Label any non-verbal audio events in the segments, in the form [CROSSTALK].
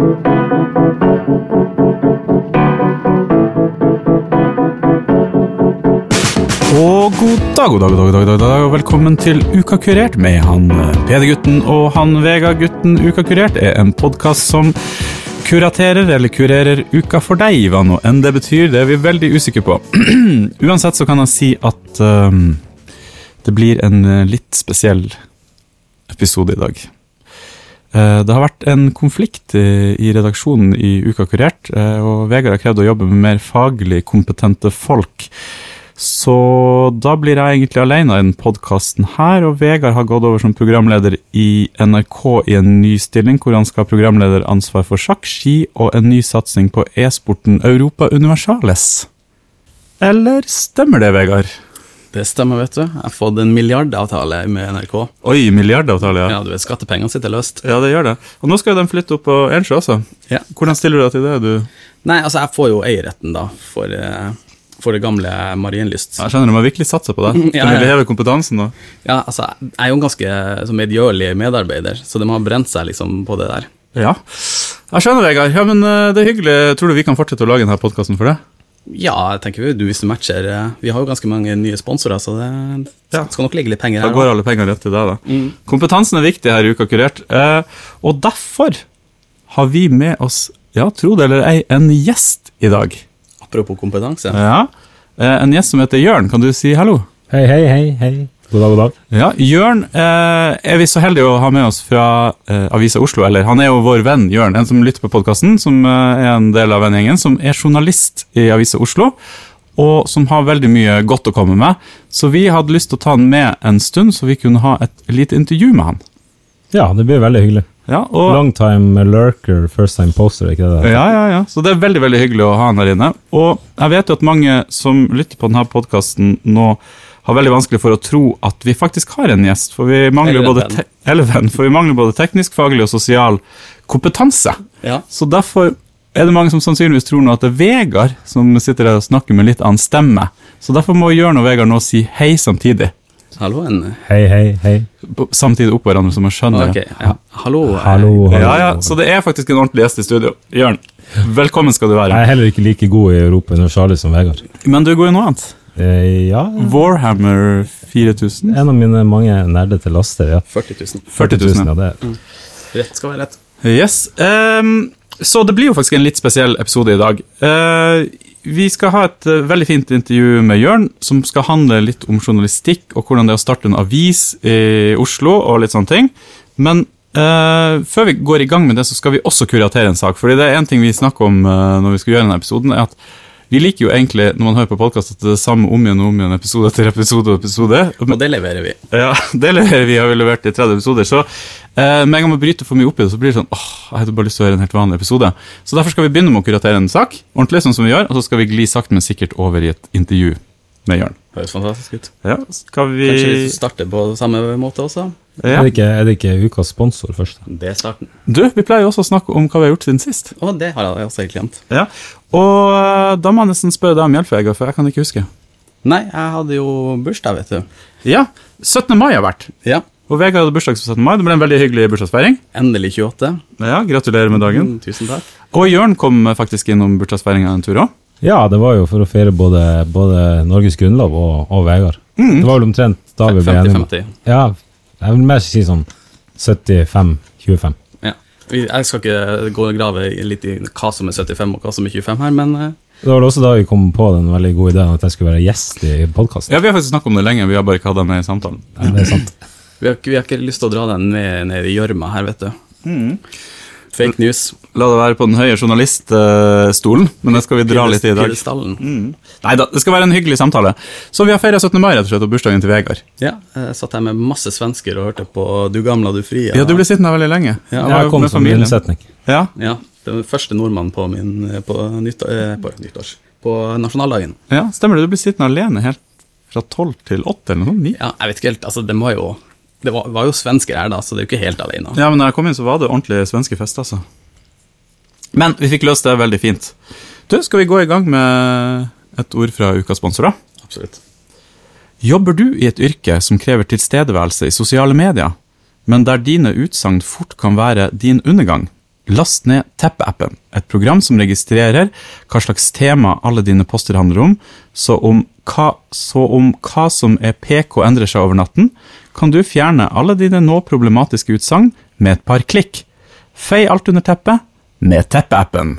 Og god dag, god dag, god dag, god dag, og velkommen til Uka kurert med han eh, Peder-gutten og han Vega-gutten. Uka kurert er en podkast som kuraterer eller kurerer uka for deg, hva nå enn det betyr. Det er vi veldig usikre på. [CLEARS THROAT] Uansett så kan jeg si at um, det blir en eh, litt spesiell episode i dag. Eh, det har vært en konflikt i, redaksjonen i Uka kurert, eh, og Vegard har krevd å jobbe med mer faglig kompetente folk. Så da blir jeg egentlig alene i den podkasten her, og Vegard har gått over som programleder i NRK i en ny stilling, hvor han skal ha programlederansvar for sjakk, ski og en ny satsing på e-sporten Europa Universales. Eller stemmer det, Vegard? Det stemmer, vet du. Jeg har fått en milliardavtale med NRK. Oi, milliardavtale, ja. Ja, du vet, Skattepengene sitter løst. Ja, det gjør det. Og nå skal jo de flytte opp på Ensjø også. Ja. Hvordan stiller du deg til det? du? Nei, altså, jeg får jo eierretten, da, for, eh, for det gamle Marienlyst. Jeg skjønner du må virkelig satse på det. [LAUGHS] Du Ja, ja. vil heve kompetansen da. Ja, altså, jeg er jo en ganske medgjørlig medarbeider, så de har brent seg liksom på det der. Ja. Jeg skjønner, Vegard. Ja, men eh, det er hyggelig. Tror du vi kan fortsette å lage denne podkasten for det? Ja, jeg tenker vi, du hvis du matcher eh, Vi har jo ganske mange nye sponsorer, så det Ja. skal nok ligge litt penger her. Da går alle penger rett til deg, da. Mm. Kompetansen er viktig her i Uka Kurert, eh, og derfor har vi med oss, ja, tro det eller ei, en gjest i dag. Apropos kompetanse. Ja. Eh, en gjest som heter Jørn. Kan du si hallo? Hei, hei, hei, hei. God dag, god dag. Ja, Jørn eh, er vi så heldige å ha med oss fra eh, Avisa Oslo. Eller han er jo vår venn Jørn, en som lytter på podkasten, som eh, er en del av vennegjengen, som er journalist i Avisa Oslo. Og som har veldig mye godt å komme med. Så vi hadde lyst til å ta han med en stund, så vi kunne ha et lite intervju med han. Ja, det blir veldig hyggelig. Ja, og, Long time lurker, first time poster, ikke det? ja, ja, ja. Så det er veldig veldig hyggelig å ha han her inne. Og jeg vet jo at mange som lytter på denne podkasten nå, har veldig vanskelig for å tro at vi faktisk har en gjest. For vi mangler, både, eller for vi mangler både teknisk, faglig og sosial kompetanse. Ja. Så derfor er det mange som sannsynligvis tror nå at det er Vegard som sitter der og snakker med litt annen stemme. Så derfor må Jørn og Vegard nå si hei samtidig. Hallo, en Hei, hei, hei. Samtidig oppå hverandre, så man skjønner. Ok, ja. Hallo. eh, Hallo, hallo. Ja, ja, Så det er faktisk en ordentlig gjest i studio. Jørn, velkommen skal du være. Jeg er heller ikke like god i Europa Charlie som Vegard. Men du er god i noe annet. Eh, ja, Warhammer 4000. en av mine mange nerdete laster, ja. 40 000. 40 000, ja. ja. Det er. Rett skal være rett. Yes. Um, så det blir jo faktisk en litt spesiell episode i dag. Uh, vi skal ha et uh, veldig fint intervju med Jørn, som skal handle litt om journalistikk og hvordan det er å starte en avis i Oslo og litt sånne ting. Men uh, før vi går i gang med det, så skal vi også kuratere en sak. Fordi det er en ting vi snakker om eh, når vi skal gjøre denne episoden, er at vi liker jo egentlig, når man hører på podkast, at det er det samme om igjen og om igjen, episode etter episode og episode. Og det leverer vi. Ja, [LAUGHS] det leverer vi, har vi levert i 30 episoder. Så eh, med en gang man bryter for mye opp i det, så blir det sånn åh, jeg hadde bare lyst til å høre en helt vanlig episode. Så derfor skal vi begynne med å kuratere en sak, ordentlig sånn som vi gjør, og så skal vi gli sakte, men sikkert over i et intervju med Jørn. Høres fantastisk ut. Ja, skal vi Kanskje vi starter på samme måte også? Ja. Er, det ikke, er det ikke ukas sponsor først? Det er starten. Du, vi pleier jo også å snakke om hva vi har gjort siden sist. Å, det har jeg også helt glemt. Ja, Og eh, da må jeg nesten spørre deg om hjelp, Vegard, for jeg kan ikke huske. Nei, jeg hadde jo bursdag, vet du. Ja, 17. mai har vært. Ja, Og Vegard hadde bursdag på 17. mai. Det ble en veldig hyggelig bursdagsfeiring. endelig 28. Ja, Gratulerer med dagen. Mm, tusen takk. Og Jørn kom faktisk innom bursdagsfeiringa en tur òg. Ja, det var jo for å feire både, både Norges grunnlov og, og Vegard. Det var vel omtrent da vi ble enige 50-50. Ja, jeg vil mer si sånn 75-25. Ja. Jeg skal ikke gå og grave litt i hva som er 75 og hva som er 25 her, men eh, Det var også da vi kom på den veldig gode ideen at jeg skulle være gjest i podkasten. Ja, vi har faktisk snakket om det lenge, vi har bare ikke hatt den med i samtalen. Ja, det er sant. [LAUGHS] vi har, vi har ikke lyst til å dra den ned, ned i gjørma her, vet du. Mm. Fake news. La det være på den høye journaliststolen, men det skal vi dra litt i i dag. Mm. Nei da, det skal være en hyggelig samtale. Så vi har feira 17. mai, rett og slett, og bursdagen til Vegard. Ja, jeg satt her med masse svensker og hørte på Du gamla, du frie. Ja, du ble sittende her veldig lenge. Ja, Jeg Jeg kom som familien. unnsetning. Ja, Ja, den første nordmannen på min på, nyttår, eh, på nyttårs... På nasjonaldagen. ja, stemmer det. Du ble sittende alene helt fra tolv til åtte, eller noe sånt? Ja, jeg vet ikke helt, altså, det må jo Det var, var jo svensker her, da, så det er jo ikke helt alene. Ja, men da jeg kom inn, så var det ordentlig svenske fest, altså. Men vi fikk løst det veldig fint. Du, skal vi gå i gang med et ord fra ukas da? Absolutt. Jobber du i et yrke som krever tilstedeværelse i sosiale medier, men der dine utsagn fort kan være din undergang? Last ned Teppe-appen, et program som registrerer hva slags tema alle dine poster handler om, så om hva, så om hva som er PK endrer seg over natten, kan du fjerne alle dine nå problematiske utsagn med et par klikk. Fei alt under teppet med Teppe-appen.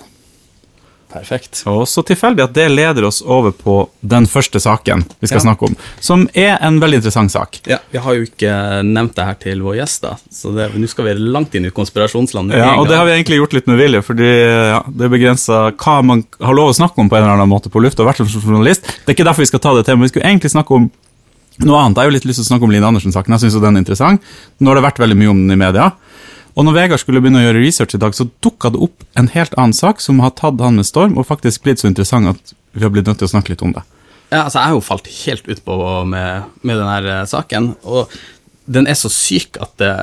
Perfekt. Og så tilfeldig at det leder oss over på den første saken vi skal Ja. snakke om, som er en veldig interessant sak. Ja, Vi har jo ikke nevnt det her til vår gjest, da, så nå skal vi langt inn i konspirasjonslandet. Ja, og det har vi egentlig gjort litt med vilje, fordi ja, det er begrensa hva man har lov å snakke om på en eller annen måte på lufta, i hvert fall som journalist. Det er ikke derfor vi skal ta det til, men Vi skulle egentlig snakke om noe annet. Jeg har jo litt lyst til å snakke om Line Andersen-saken. Jeg syns den er interessant. Nå har det vært veldig mye om den i media. Og når Vegard skulle begynne å gjøre research i dag, så dukka det opp en helt annen sak som har tatt han med storm, og faktisk blitt så interessant at vi har blitt nødt til å snakke litt om det. Ja, altså, jeg har jo falt helt utpå med, med denne saken, og den er så syk at det,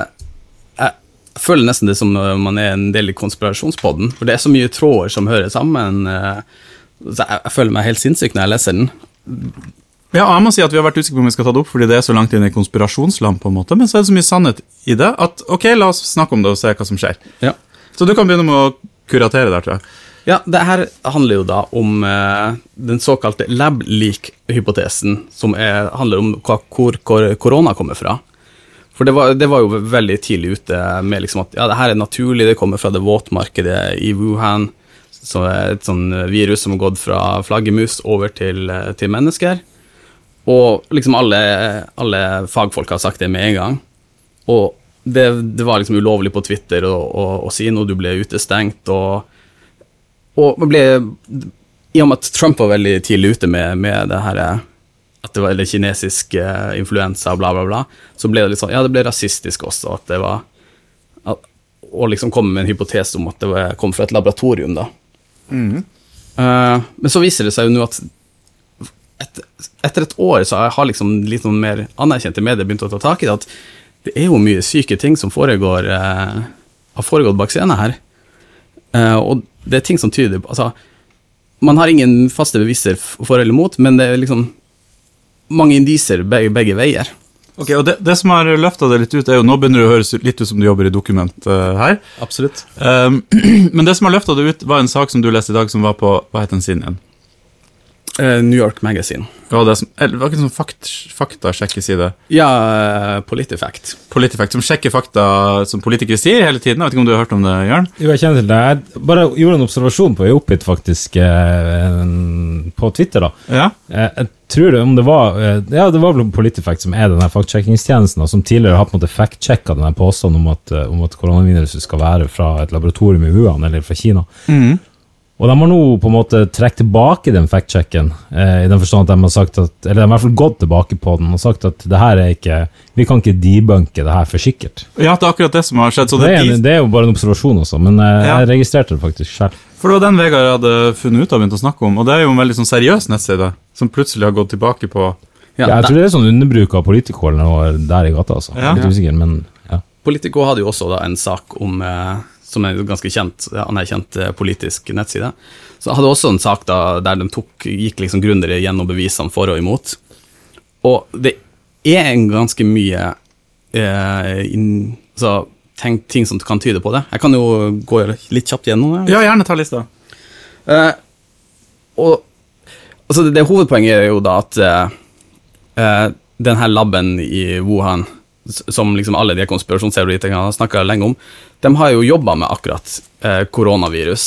jeg føler nesten det som når man er en del i konspirasjonspodden, for det er så mye tråder som hører sammen. eh, Så jeg, jeg føler meg helt sinnssyk når jeg leser den. Ja, og jeg må si at Vi har vært usikre på om vi skal ta det opp fordi det er så langt inn i konspirasjonsland, på en måte, men så er det så mye sannhet i det at ok, la oss snakke om det og se hva som skjer. Ja. Så du kan begynne med å kuratere der, tror jeg. Ja, det her handler jo da om eh, den såkalte lab leak-hypotesen, som er, handler om hva, hvor, hvor korona kommer fra. For det var, det var jo veldig tidlig ute med liksom at ja, det her er naturlig, det kommer fra det våtmarkedet i Wuhan, er et sånn virus som har gått fra flaggermus over til, eh, til mennesker. Og liksom alle, alle fagfolk har sagt det med en gang. Og det, det var liksom ulovlig på Twitter å, å, å si noe, du ble utestengt, og og ble, I og med at Trump var veldig tidlig ute med, med det her at det var eller kinesisk eh, influensa og bla, bla, bla, så ble det litt sånn Ja, det ble rasistisk også, at det var at, Og liksom komme med en hypotese om at det var, kom fra et laboratorium, da. Eh, men så viser det seg jo nå at et, etter et år så har liksom litt noen mer anerkjente medier begynt å ta tak i det, at det er jo mye syke ting som foregår eh, har foregått bak scenen her. Eh, og det er ting som tyder på altså, Man har ingen faste beviser for eller imot, men det er liksom mange indiser begge, begge veier. Ok, og det, det som har løfta det litt ut, er jo Nå begynner det å høres litt ut som du jobber i dokument uh, her. Absolutt. Um, [CLEARS THROAT] men det som har løfta det ut, var en sak som du leste i dag, som var på Hva het den siden igjen? Eh, New York Magazine. Ja, var, det som, det var ikke en sånn fakt, faktasjekkeside. Ja, uh, Politifact. Politifact, som sjekker fakta som politikere sier hele tiden. Jeg vet ikke om du har hørt om det, Jørn? Jo, jeg kjenner til det. Jeg bare gjorde en observasjon på jeg oppgitt faktisk, eh, på Twitter, da. Ja. Eh, Jeg tror det om det var eh, Ja, det var vel Politifact som er den her fact-checkingstjenesten, som tidligere har på en måte fact-sjekka denne påstanden om at, eh, om at koronaviruset skal være fra et laboratorium i Wuhan, eller fra Kina. Og de har nå på en måte trukket tilbake den fact-checken, eh, i den forstand at de har sagt at Eller de har i hvert fall gått tilbake på den og sagt at det her er ikke Vi kan ikke debunke det her for sikkert. ja, det er akkurat det som har skjedd. Så Det det, er, det er jo bare en observasjon også, men eh, Ja. jeg registrerte det faktisk selv. For det var den Vegard hadde funnet ut av og begynt å snakke om, og det er jo en veldig sånn seriøs nettside, som plutselig har gått tilbake på Ja, Ja, jeg tror det er sånn underbruk av Politico eller noe der i gata, altså. Ja. Litt usikker, men ja. Politico hadde jo også da en sak om eh, som er en ganske kjent, anerkjent eh, politisk nettside. Så hadde også en sak da der de tok, gikk liksom grundigere gjennom bevisene for og imot. Og det er en ganske mye eh, in, altså, tenk, ting som kan tyde på det. Jeg kan jo gå litt kjapt gjennom det. Ja, gjerne ta lista. Eh, og altså det, det hovedpoenget er jo da at eh, eh, den her laben i Wuhan, som liksom alle de konspirasjonsteoretikerne har snakka lenge om, de har jo jobba med akkurat eh, koronavirus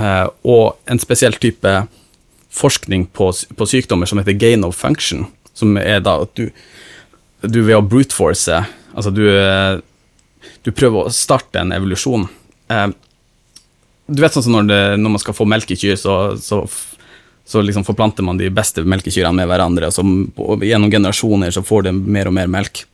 eh, og en spesiell type forskning på, på sykdommer som heter gain of function, som er da at du, du ved å brute force, altså du, eh, du prøver å starte en evolusjon. Eh, du vet sånn som når, det, når man skal få melk i kyr, så, så, så liksom forplanter man de beste melkekyrene med hverandre, og så og gjennom generasjoner så får de mer og mer melk.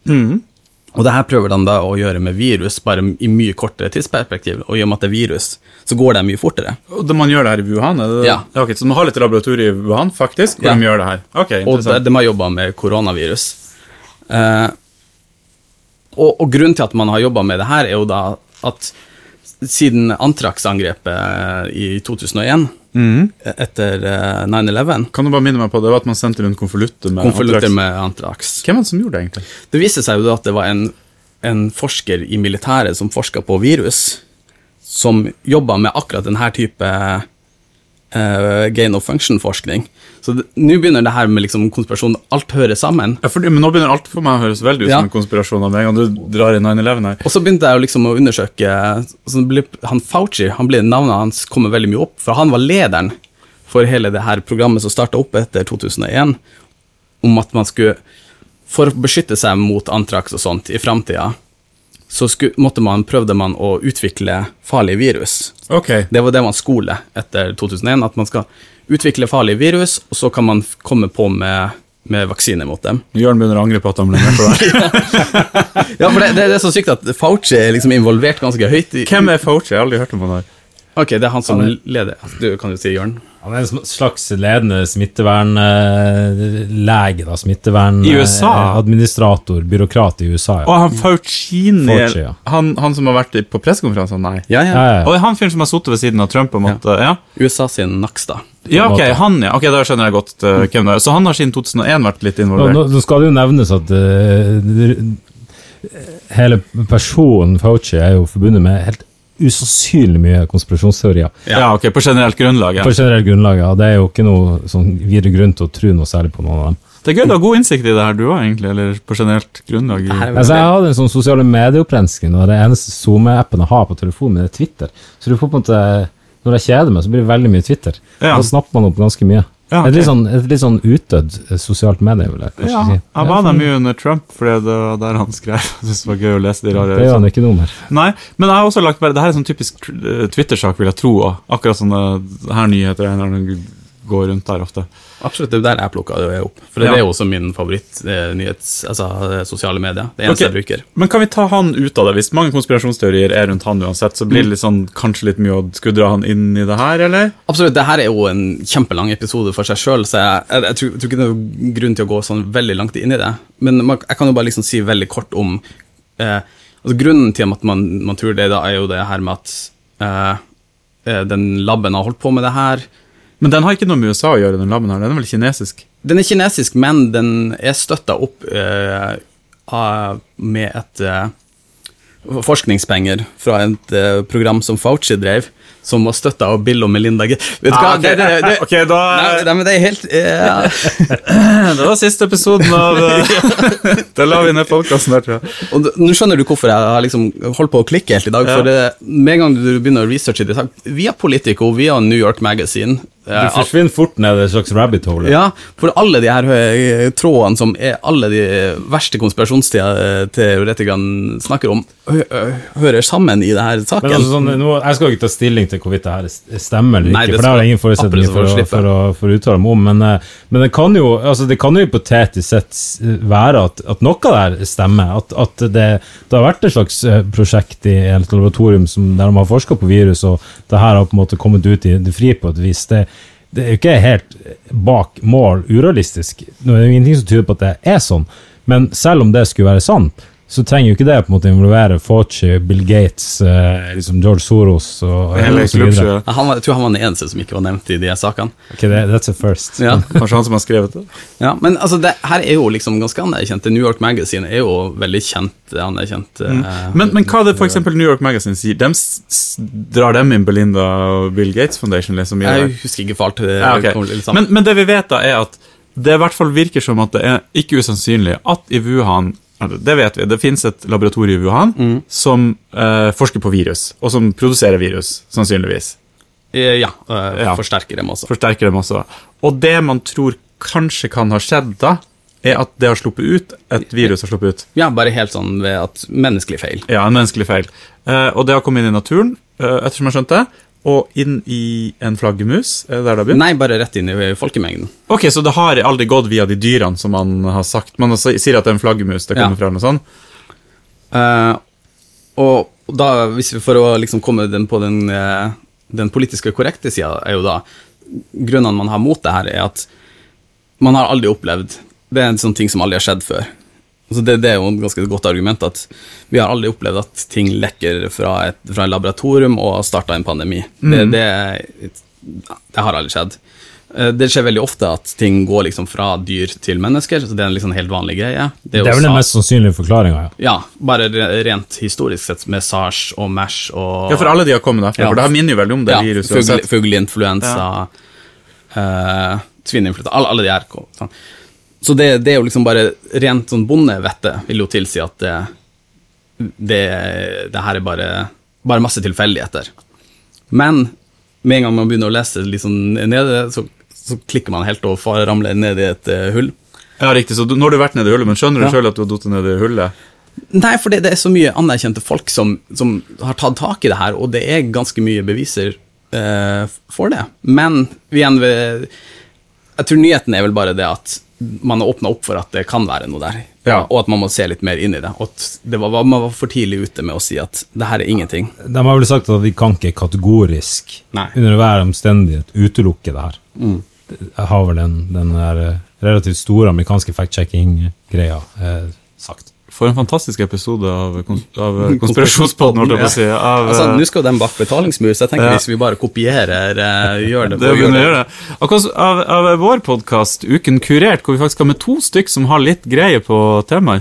Og det her prøver de da å gjøre med virus, bare i mye kortere tidsperspektiv, og i og med at det er virus, så går det mye fortere. Og det man gjør det her i Wuhan? Er det? Ja. ok, så man har litt laboratorier i Wuhan, faktisk, hvor Ja. de gjør det her. Ok, Og de, de har jobba med koronavirus. Eh, og, og grunnen til at man har jobba med det her, er jo da at siden Antrax-angrepet i 2001, etter eh, 9-11, Kan du bare minne meg på det var at man sendte rundt konvolutter med konvolutter antrax? med Antrax Hvem var det som gjorde det, egentlig? Det viste seg jo at det var en, en forsker i militæret som forska på virus, som jobba med akkurat denne type eh, gain of function-forskning. Så nå begynner det her med liksom konspirasjon, alt hører sammen. Ja, fordi, men nå begynner alt for meg å høres veldig ut Ja. som en konspirasjon av meg, og du drar inn 9-11 her. Og så begynte jeg liksom å undersøke ble, Han Fauci, han ble, navnet hans kommer veldig mye opp, for han var lederen for hele det her programmet som starta opp etter 2001, om at man skulle For å beskytte seg mot antrax og sånt i framtida, så skulle, måtte man, prøvde man å utvikle farlige virus. Okay. Det var det man skole etter 2001, at man skal utvikle farlige virus, og så kan man komme på med, med vaksine mot dem. Jørn begynner å angre på at han ble med på det. [LAUGHS] Ja, for det, det, det er så sykt at Fauci er liksom involvert ganske høyt i Hvem er Fauci? Jeg har aldri hørt om han her. Ok, det er han som er leder. Du kan jo si Jørn. Han er en slags ledende smittevernlege, da. Smittevern... I USA? Administrator, byråkrat i USA, Og han Faucini, Fauci, ja. han, han som har vært på pressekonferanser? Nei. Ja, ja, ja. ja. Og han fyren som har sittet ved siden av Trump og måtte Ja, USA sin Nakstad. ja ok, han ja. Ok, Da skjønner jeg godt uh, hvem det er. Så han har siden 2001 vært litt involvert? nå, nå skal det jo nevnes at uh, hele personen Fauci er jo forbundet med helt usannsynlig mye konspirasjonsteorier. Ja. ok, På generelt grunnlag. Ja. På generelt grunnlag, ja. Det er jo ikke noe sånn videre grunn til å tro noe særlig på noen av dem. Det er gøy, du har god innsikt i det her, du òg, egentlig. Eller på generelt grunnlag. Det Altså, jeg hadde en sånn sosiale medieopprensking, og det eneste SoMe-appen jeg har på telefonen min, er Twitter. Så du får på en måte Når jeg kjeder meg, så blir det veldig mye Twitter. Ja. Da snapper man opp ganske mye. Ja, Et litt sånn, et litt sånn utdødd eh, sosialt medie, vil jeg kanskje Ja, si. jeg var der mye under Trump, fordi det var der han skrev. [LAUGHS] Jeg synes det var gøy å lese de rare Det gjør han ikke noe mer. Nei, men jeg har også lagt bare Det her er sånn typisk eh, Twitter-sak, vil jeg tro. Akkurat sånne her nyheter er går rundt der ofte. Absolutt, det er der jeg plukka det opp. For det Ja. er jo også min favoritt-nyhets... altså eh, sosiale medier. Det eneste okay. jeg bruker. Men kan vi ta han ut av det? Hvis mange konspirasjonsteorier er rundt han uansett, så blir det litt sånn, kanskje litt mye å skulle dra han inn i det her, eller? Absolutt, det her er jo en kjempelang episode for seg sjøl, så jeg, jeg, jeg, tror, jeg tror ikke det er grunn til å gå sånn veldig langt inn i det. Men man, jeg kan jo bare liksom si veldig kort om eh, altså Grunnen til at man, man tror det, da, er jo det her med at eh, eh, den laben har holdt på med det her. Men den har ikke noe med USA å gjøre, den laben her. Den er vel kinesisk? Den er kinesisk, men den er støtta opp uh, av- med et uh, forskningspenger fra et uh, program som Fauci drev, som var støtta av Bill og Melinda G. Vet du hva? Ah, ok. Det, det, det, [LAUGHS] Ok, da nei, nei, men det er helt eh, [LAUGHS] Det var siste episoden av eh, [LAUGHS] Da la vi ned podkasten der, tror jeg. Og Nå skjønner du hvorfor jeg har liksom holdt på å klikke helt i dag. Ja. For det, med en gang du begynner å researche det, via Politico, via New York Magazine Du eh, forsvinner fort ned i et slags rabbit hole. Ja, for alle de her eh, trådene som er alle de verste konspirasjonsteoretikerne snakker om, hø hø hører sammen i denne saken. Men altså, sånn, nå, jeg skal ikke ta stilling til hvorvidt det her stemmer eller Nei, skal, for det har jeg ingen forutsetninger for, for, for, å- for å uttale meg om. Men, eh, men det kan jo altså, det kan jo hypotetisk sett være at, at noe der stemmer. At, at det, det har vært et slags eh, prosjekt i et laboratorium som, der de har forska på virus, og det her har på en måte kommet ut i det frie på et vis. Det, det er jo ikke helt bak mål urealistisk. Nå er det jo ingenting som tyder på at det er sånn, men selv om det skulle være sånn, så trenger jo ikke det på en måte involvere Fauci, Bill Gates, eh, liksom George Soros og, Hele og så videre. Ja, han var, jeg tror han var den eneste som ikke var nevnt i de sakene. Ok, det, that's a first. Ja. [LAUGHS] Kanskje han som har skrevet det? Ja, men altså, det her er jo liksom ganske anerkjent. New York Magazine er jo veldig kjent, anerkjent. eh, Men, men hva er det eksempel New York Magazine sier? S drar dem inn Belinda og Bill Gates Foundation? liksom? Jeg husker ikke for alt. det Ja, okay. kommer litt men, men det vi vet, da, er at det i hvert fall virker som at det er ikke usannsynlig at i Wuhan Det vet vi. Det finnes et laboratorium i Wuhan som eh, forsker på virus, og som produserer virus, sannsynligvis. Eh, ja, eh, Ja. forsterker dem også. Forsterker dem også. Og det man tror kanskje kan ha skjedd da, er at det har sluppet ut, et virus har sluppet ut. Ja, bare helt sånn ved at menneskelig feil. Ja, en menneskelig feil. Eh, og det har kommet inn i naturen, eh, ettersom jeg skjønte, og inn i en flaggermus. Er det der det har begynt? Nei, bare rett inn i folkemengden. Ok, så det har aldri gått via de dyrene som man har sagt. Man sier at det er en flaggermus det Ja. kommer fra, noe sånt. Uh, og da, hvis vi for å liksom komme den på den, eh, den politiske korrekte sida, er jo da Grunnene man har mot det her, er at man har aldri opplevd Det er en sånn ting som aldri har skjedd før. Altså det, det er jo et ganske godt argument at vi har aldri opplevd at ting lekker fra et, fra et laboratorium og har starta en pandemi. Det, det, det har aldri skjedd. Eh, Det skjer veldig ofte at ting går liksom fra dyr til mennesker, så det er en liksom helt vanlig greie. Det er vel den mest sannsynlige forklaringa, ja. Ja, bare rent historisk sett med SARS og MERS og Ja, for alle de har kommet derfra, Ja. for det her minner jo veldig om det ja, viruset. fugle, fugleinfluensa, uh, svineinfluensa, alle, alle de her. sånn. Så det, det er jo liksom bare rent sånn bondevettet vil jo tilsi at det, det, det her er bare, bare masse tilfeldigheter. Men med en gang man begynner å lese litt sånn nede, så, så klikker man helt og ramler ned i et eh, hull. Ja, riktig. Så du, har du vært nede i hullet, men skjønner du Ja. selv at du har datt ned i hullet? Nei, for det, det er så mye anerkjente folk som, som har tatt tak i det her, og det er ganske mye beviser eh, for det. Men igjen Jeg tror nyheten er vel bare det at man har åpna opp for at det kan være noe der, Ja. og at man må se litt mer inn i det. Og det var, man var for tidlig ute med å si at det her er ingenting. De har vel sagt at de kan ikke kategorisk, Nei. under hver omstendighet, utelukke det her. Jeg har vel den, den der eh, relativt store amerikanske fact-checking-greia eh, sagt. For en fantastisk episode av, kons av [LAUGHS] konspirasjonspodden, holdt jeg på å si. Av, Altså, eh, Nå skal jo de bak betalingsmur, så jeg tenker Ja. hvis vi bare kopierer, uh, gjør det, det gjør det. Akkurat av, av vår podkast, Uken kurert, hvor vi faktisk har med to stykk som har litt greie på temaer.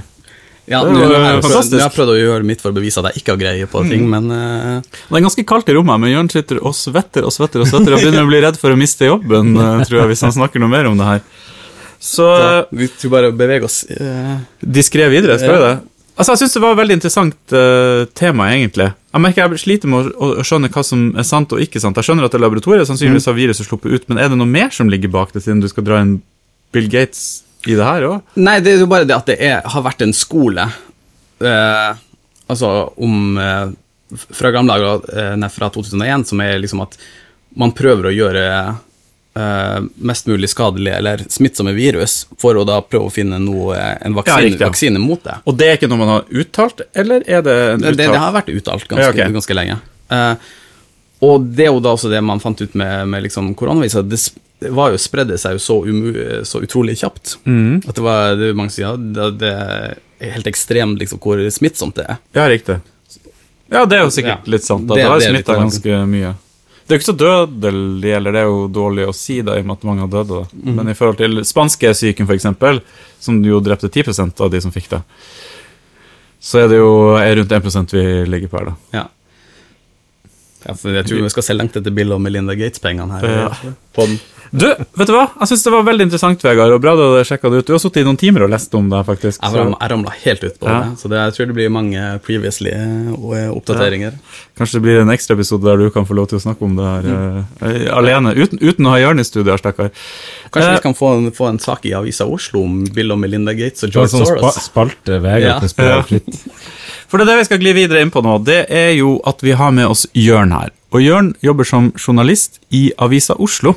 Ja, Det nå var jeg prøvd- fantastisk. nå har jeg prøvd å gjøre mitt for å bevise at jeg ikke har greie på ting, men uh... Det er ganske kaldt i rommet, men Jørn sitter og svetter og svetter og svetter og [LAUGHS] begynner å bli redd for å miste jobben, eh, tror jeg, hvis han snakker noe mer om det her. Så Så vi tror bare å bevege oss De diskré videre, skal du Ja. det? Altså, Jeg syns det var et veldig interessant uh, tema, egentlig. Jeg merker jeg sliter med å, å skjønne hva som er sant og ikke sant. Jeg skjønner at det er laboratoriet, sannsynligvis har viruset sluppet ut, men er det noe mer som ligger bak det, siden du skal dra inn Bill Gates i det her òg? Nei, det er jo bare det at det er, har vært en skole uh, Altså om uh, Fra gamle dager, eh, fra 2001, som er liksom at man prøver å gjøre eh, mest mulig skadelige eller smittsomme virus for å da prøve å finne noe, en Ja, vaksine, riktig, ja. vaksine mot det. Og det er ikke noe man har uttalt, eller er det en Det, det, uttalt har vært uttalt ganske, Ja, okay. ganske lenge. Uh, og det er jo da også det man fant ut med, med liksom koronaviruset. Det, det var jo spredde seg jo så, så utrolig kjapt. mm. At det var det mange sier, ja, det, det er helt ekstremt liksom, hvor smittsomt det er. Ja, riktig. Ja, det er jo sikkert Ja. litt sant. Da. Det- Det, har smitta ganske mye. Det er jo ikke så dødelig, eller det er jo dårlig å si, da, i og med at mange har dødd. da. Mhm. Men i forhold til spanskesyken, eksempel, som jo drepte 10% av de som fikk det, så er det jo er rundt 1% vi ligger på her, da. Ja. Ja, jeg tror vi skal se langt etter Bill og Melinda Gates-pengene her. Ja. På den. Du, vet du hva? Jeg syns det var veldig interessant, Vegard, og bra du hadde sjekka det ut. Du har sittet i noen timer og lest om det, faktisk. Så jeg ramla helt ut på Ja. det, så det, jeg tror det blir mange previously oppdateringer. oppdateringer. Kanskje det blir en ekstra episode der du kan få lov til å snakke om det her eh, alene, uten, uten å ha Jørn i studio her, stakkar. Kanskje Eh, vi kan få en, få en sak i Avisa Oslo om Bill og Melinda Gates og George sånn spa, Soros. spalte Vegard Ja. Ja. fritt. [LAUGHS] For det er det vi skal gli videre inn på nå, det er jo at vi har med oss Jørn her. Og Jørn jobber som journalist i Avisa Oslo,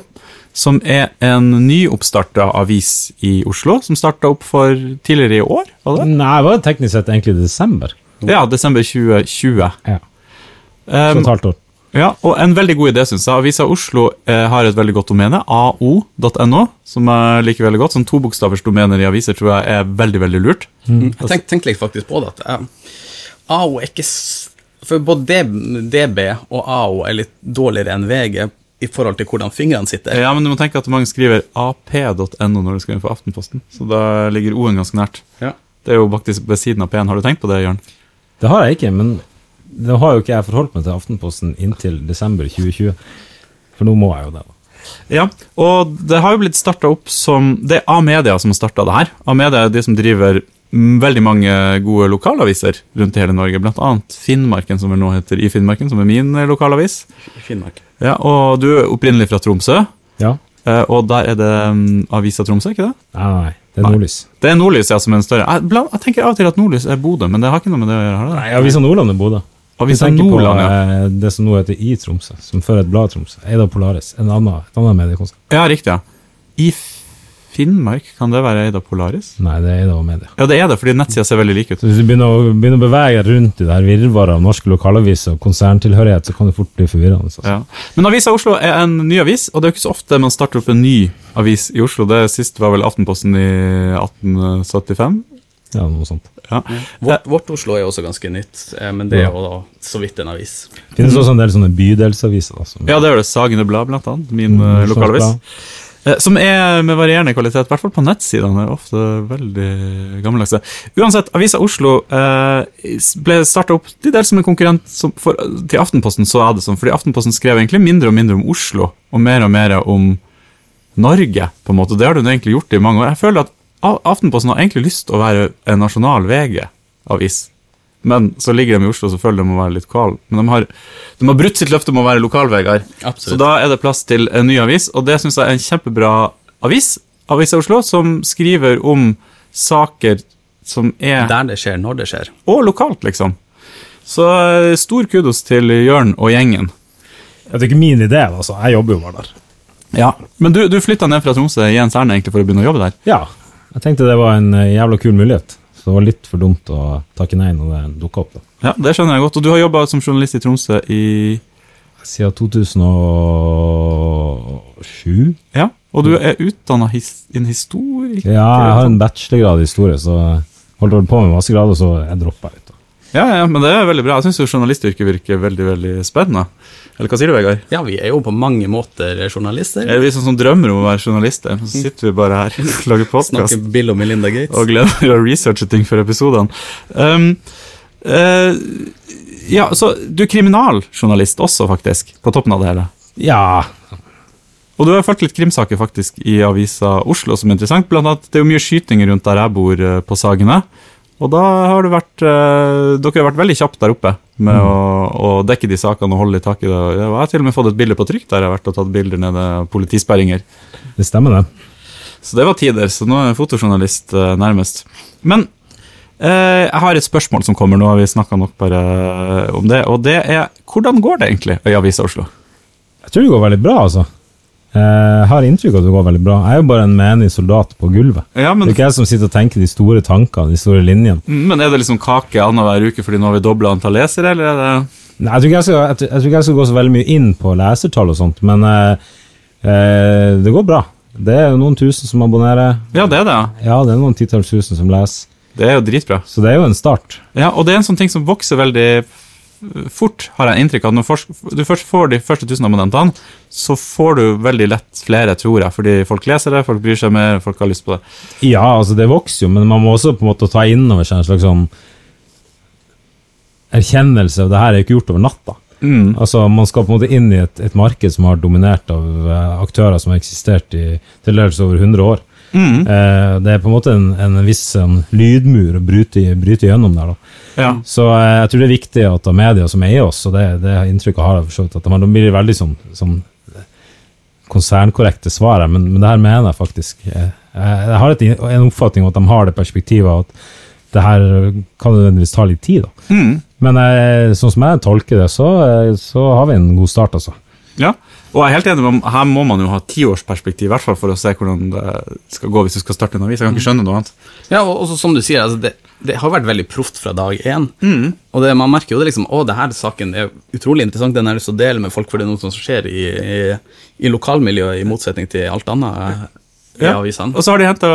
som er en nyoppstarta avis i Oslo, som starta opp for tidligere i år, var det? Nei, det var teknisk sett egentlig desember. Ja, desember 2020. Ja. Så Um, et halvt år. ja, og en veldig god idé, syns jeg. Avisa Oslo eh, har et veldig godt domene, ao.no, som jeg liker veldig godt. Sånn tobokstavers domener i aviser tror jeg er veldig, veldig lurt. Jeg tenkte, tenkte litt faktisk på det, at eh, AO er ikke s- For både DB og AO er litt dårligere enn VG i forhold til hvordan fingrene sitter. Ja, men du må tenke at mange skriver ap.no når de skal inn for Aftenposten, så da ligger O-en ganske nært. Ja. Det er jo faktisk ved siden av P-en. Har du tenkt på det, Jørn? Det har jeg ikke, men det har jo ikke jeg forholdt meg til Aftenposten inntil desember 2020. For nå må jeg jo det. da. Ja, og det har jo blitt starta opp som Det er A-media som har starta det her. A-media er de som driver veldig mange gode lokalaviser rundt i hele Norge, blant annet Finnmarken, som vel nå heter I Finnmarken, som er min lokalavis. I Finnmark. Ja, Og du er opprinnelig fra Tromsø, Ja? eh, og der er det mm, Avisa Tromsø, ikke det? Nei, nei, nei. Det er Nei. Nordlys. Det er Nordlys, ja, som er en større jeg, jeg tenker av og til at Nordlys er Bodø, men det har ikke noe med det å gjøre? Nei, Avisa Nordland er Bodø. Avisa Nordland, ja. eh, det som nå heter I Tromsø, som før het Blad Tromsø. Eid av Polaris. En annen, et annet mediekonsept. Ja, riktig. ja. I Finnmark, kan det være eid av Polaris? Nei, det er Eid av Media. Ja, det er det, fordi nettsida ser veldig lik ut. Hvis du begynner å, begynner å bevege deg rundt i det her virvaret av norske lokalaviser og konserntilhørighet, så kan det fort bli forvirrende. Altså. Ja. Men Avisa Oslo er en ny avis, og det er jo ikke så ofte man starter opp en ny avis i Oslo. Det siste var vel Aftenposten i 1875. Ja, noe sånt. Ja. Vårt, vårt Oslo er også ganske nytt, eh, men det er jo da så vidt en avis. Det finnes også en del sånne bydelsaviser. Da, som, ja, det er jo det Sagene Blad, blant annet. Min Mm, eh, lokalavis. Eh, Som er med varierende kvalitet, i hvert fall på nettsidene. er Ofte veldig gammeldagse. Uansett, Avisa Oslo eh, ble starta opp til dels som en konkurrent for, til Aftenposten. så er det sånn, fordi Aftenposten skrev egentlig mindre og mindre om Oslo, og mer og mer om Norge. på en måte. Det har du egentlig gjort i mange år. Jeg føler at Aftenposten har egentlig lyst til å være en nasjonal VG-avis. Men så ligger de i Oslo, så føler de må være litt lokal. Men de har, de har brutt sitt løfte om å være lokal-Vegard. Så da er det plass til en ny avis, og det syns jeg er en kjempebra avis. Avisa Oslo, som skriver om saker som er Der det skjer, når det skjer. Og lokalt, liksom. Så eh, stor kudos til Jørn og gjengen. Det er ikke min idé, altså. Jeg jobber jo bare der. Ja, Men du, du flytta ned fra Tromsø i ens ærend egentlig for å begynne å jobbe der? Ja, jeg tenkte det var en eh, jævla kul mulighet. Så det var litt for dumt å takke nei når det dukka opp. da. Ja, Det skjønner jeg godt. Og du har jobba som journalist i Tromsø i Siden 2007. Ja, og du er utdanna his, en historiker? Ja, jeg har en bachelorgrad i historie, så holdt på med masse grader, så jeg droppa ut. Ja, ja, men det er veldig bra. Jeg syns journalistyrket virker veldig veldig spennende. Eller hva sier du, Vegard? Ja, vi er jo på mange måter journalister. Er vi sånn som drømmer om å være journalister? Så sitter vi bare her og [LAUGHS] lager podkast Snakker Bill og Melinda Gates. og gleder å researche ting for episodene. Um, uh, ja, så du er kriminaljournalist også, faktisk, på toppen av det hele. Ja, Og du har fulgt litt krimsaker faktisk i avisa Oslo som er interessant. Blant annet, det er jo mye skyting rundt der jeg bor, eh, på Sagene. Og da har du vært eh, Dere har vært veldig kjapt der oppe med å, å dekke de sakene og holde litt tak i det. Jeg har til og med fått et bilde på trykk der jeg har vært og tatt bilder nede av politisperringer. det stemmer, det. Så det var tider, så nå er jeg fotojournalist eh, nærmest. Men eh, jeg har et spørsmål som kommer, nå har vi snakka nok bare eh, om det. Og det er hvordan går det egentlig i Avisa Oslo? Jeg tror det går veldig bra, altså. Jeg har inntrykk av at det går veldig bra. Jeg er jo bare en menig soldat på gulvet. Ja, Det er ikke jeg som sitter og tenker de store tankene, de store linjene. men er det liksom kake annenhver uke fordi nå har vi dobla antall lesere, eller er det Nei, jeg tror jeg skal, jeg, jeg tror ikke jeg skal gå så veldig mye inn på lesertall og sånt, men eh, eh, det går bra. Det er jo noen tusen som abonnerer. Ja, det er det. ja. Det er noen titalls tusen som leser. Det er jo dritbra. Så det er jo en start. Ja, og det er en sånn ting som vokser veldig fort, har jeg inntrykk av. Når du først får de første 1000 abonnentene, så får du veldig lett flere, tror jeg. Fordi folk leser det, folk bryr seg mer, folk har lyst på det. Ja, altså det vokser jo, men man må også på en måte ta inn over seg en slags sånn erkjennelse av det her er jo ikke gjort over natta. Mm. Altså, Man skal på en måte inn i et, et marked som har dominert av eh, aktører som har eksistert i til dels over 100 år. Mm. Eh, det er på en måte en, en viss en lydmur å bryte, bryte gjennom der. da. Ja. Så eh, jeg tror det er viktig at av media som eier oss, og det, det inntrykket har jeg for så vidt, at de, blir veldig sånn, sånn konsernkorrekte svar her, men, men det her mener jeg faktisk. Jeg, jeg har et, en oppfatning om at de har det perspektivet at det her kan nødvendigvis ta litt tid. da. Mm. Men eh, sånn som jeg tolker det, så, eh, så har vi en god start, altså. Ja. Og jeg er helt enig med her må man jo ha tiårsperspektiv, i hvert fall for å se hvordan det skal gå hvis du skal starte en avis. Jeg kan ikke skjønne noe annet. Ja, og også som du sier, altså det, det har vært veldig proft fra dag én. Mm. Og det, man merker jo det liksom Å, det her saken er utrolig interessant, den har jeg lyst til å dele med folk, for det er noe som skjer i, i, i lokalmiljøet, i motsetning til alt annet eh, Ja. Og så har de henta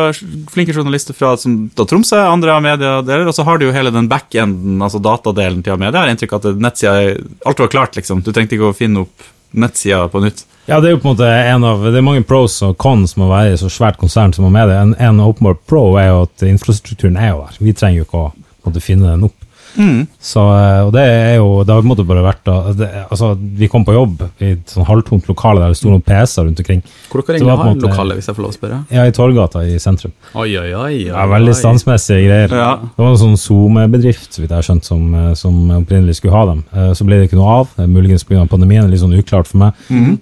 flinke journalister fra som, da Tromsø, andre av mediedeler, og så har de jo hele den backenden, altså datadelen til Amedia. Jeg har inntrykk av at nettsida Alt var klart, liksom. Du trengte ikke å finne opp nettsida på nytt. Ja, det er jo på en måte en av Det er mange pros og cons med å være i så svært konsern som er med det. En, en åpenbar pro er jo at infrastrukturen er jo der. Vi trenger jo ikke å måte, finne den opp. Så, eh, og det er jo Det har bare vært da, det, Altså, vi kom på jobb i et sånn halvtomt lokale der det sto noen PC-er rundt omkring. Hvor dere Så det var egentlig har måte- lokale, hvis jeg får lov å spørre? Ja, i Torgata i sentrum. Oi, oi, oi. oi, Ja, veldig standsmessige greier. Ja. Det var en sånn SoMe-bedrift så vidt jeg har skjønt, som, eh, som opprinnelig skulle ha dem. Eh, Så ble det ikke noe av. Muligens pga. pandemien, litt sånn uklart for meg.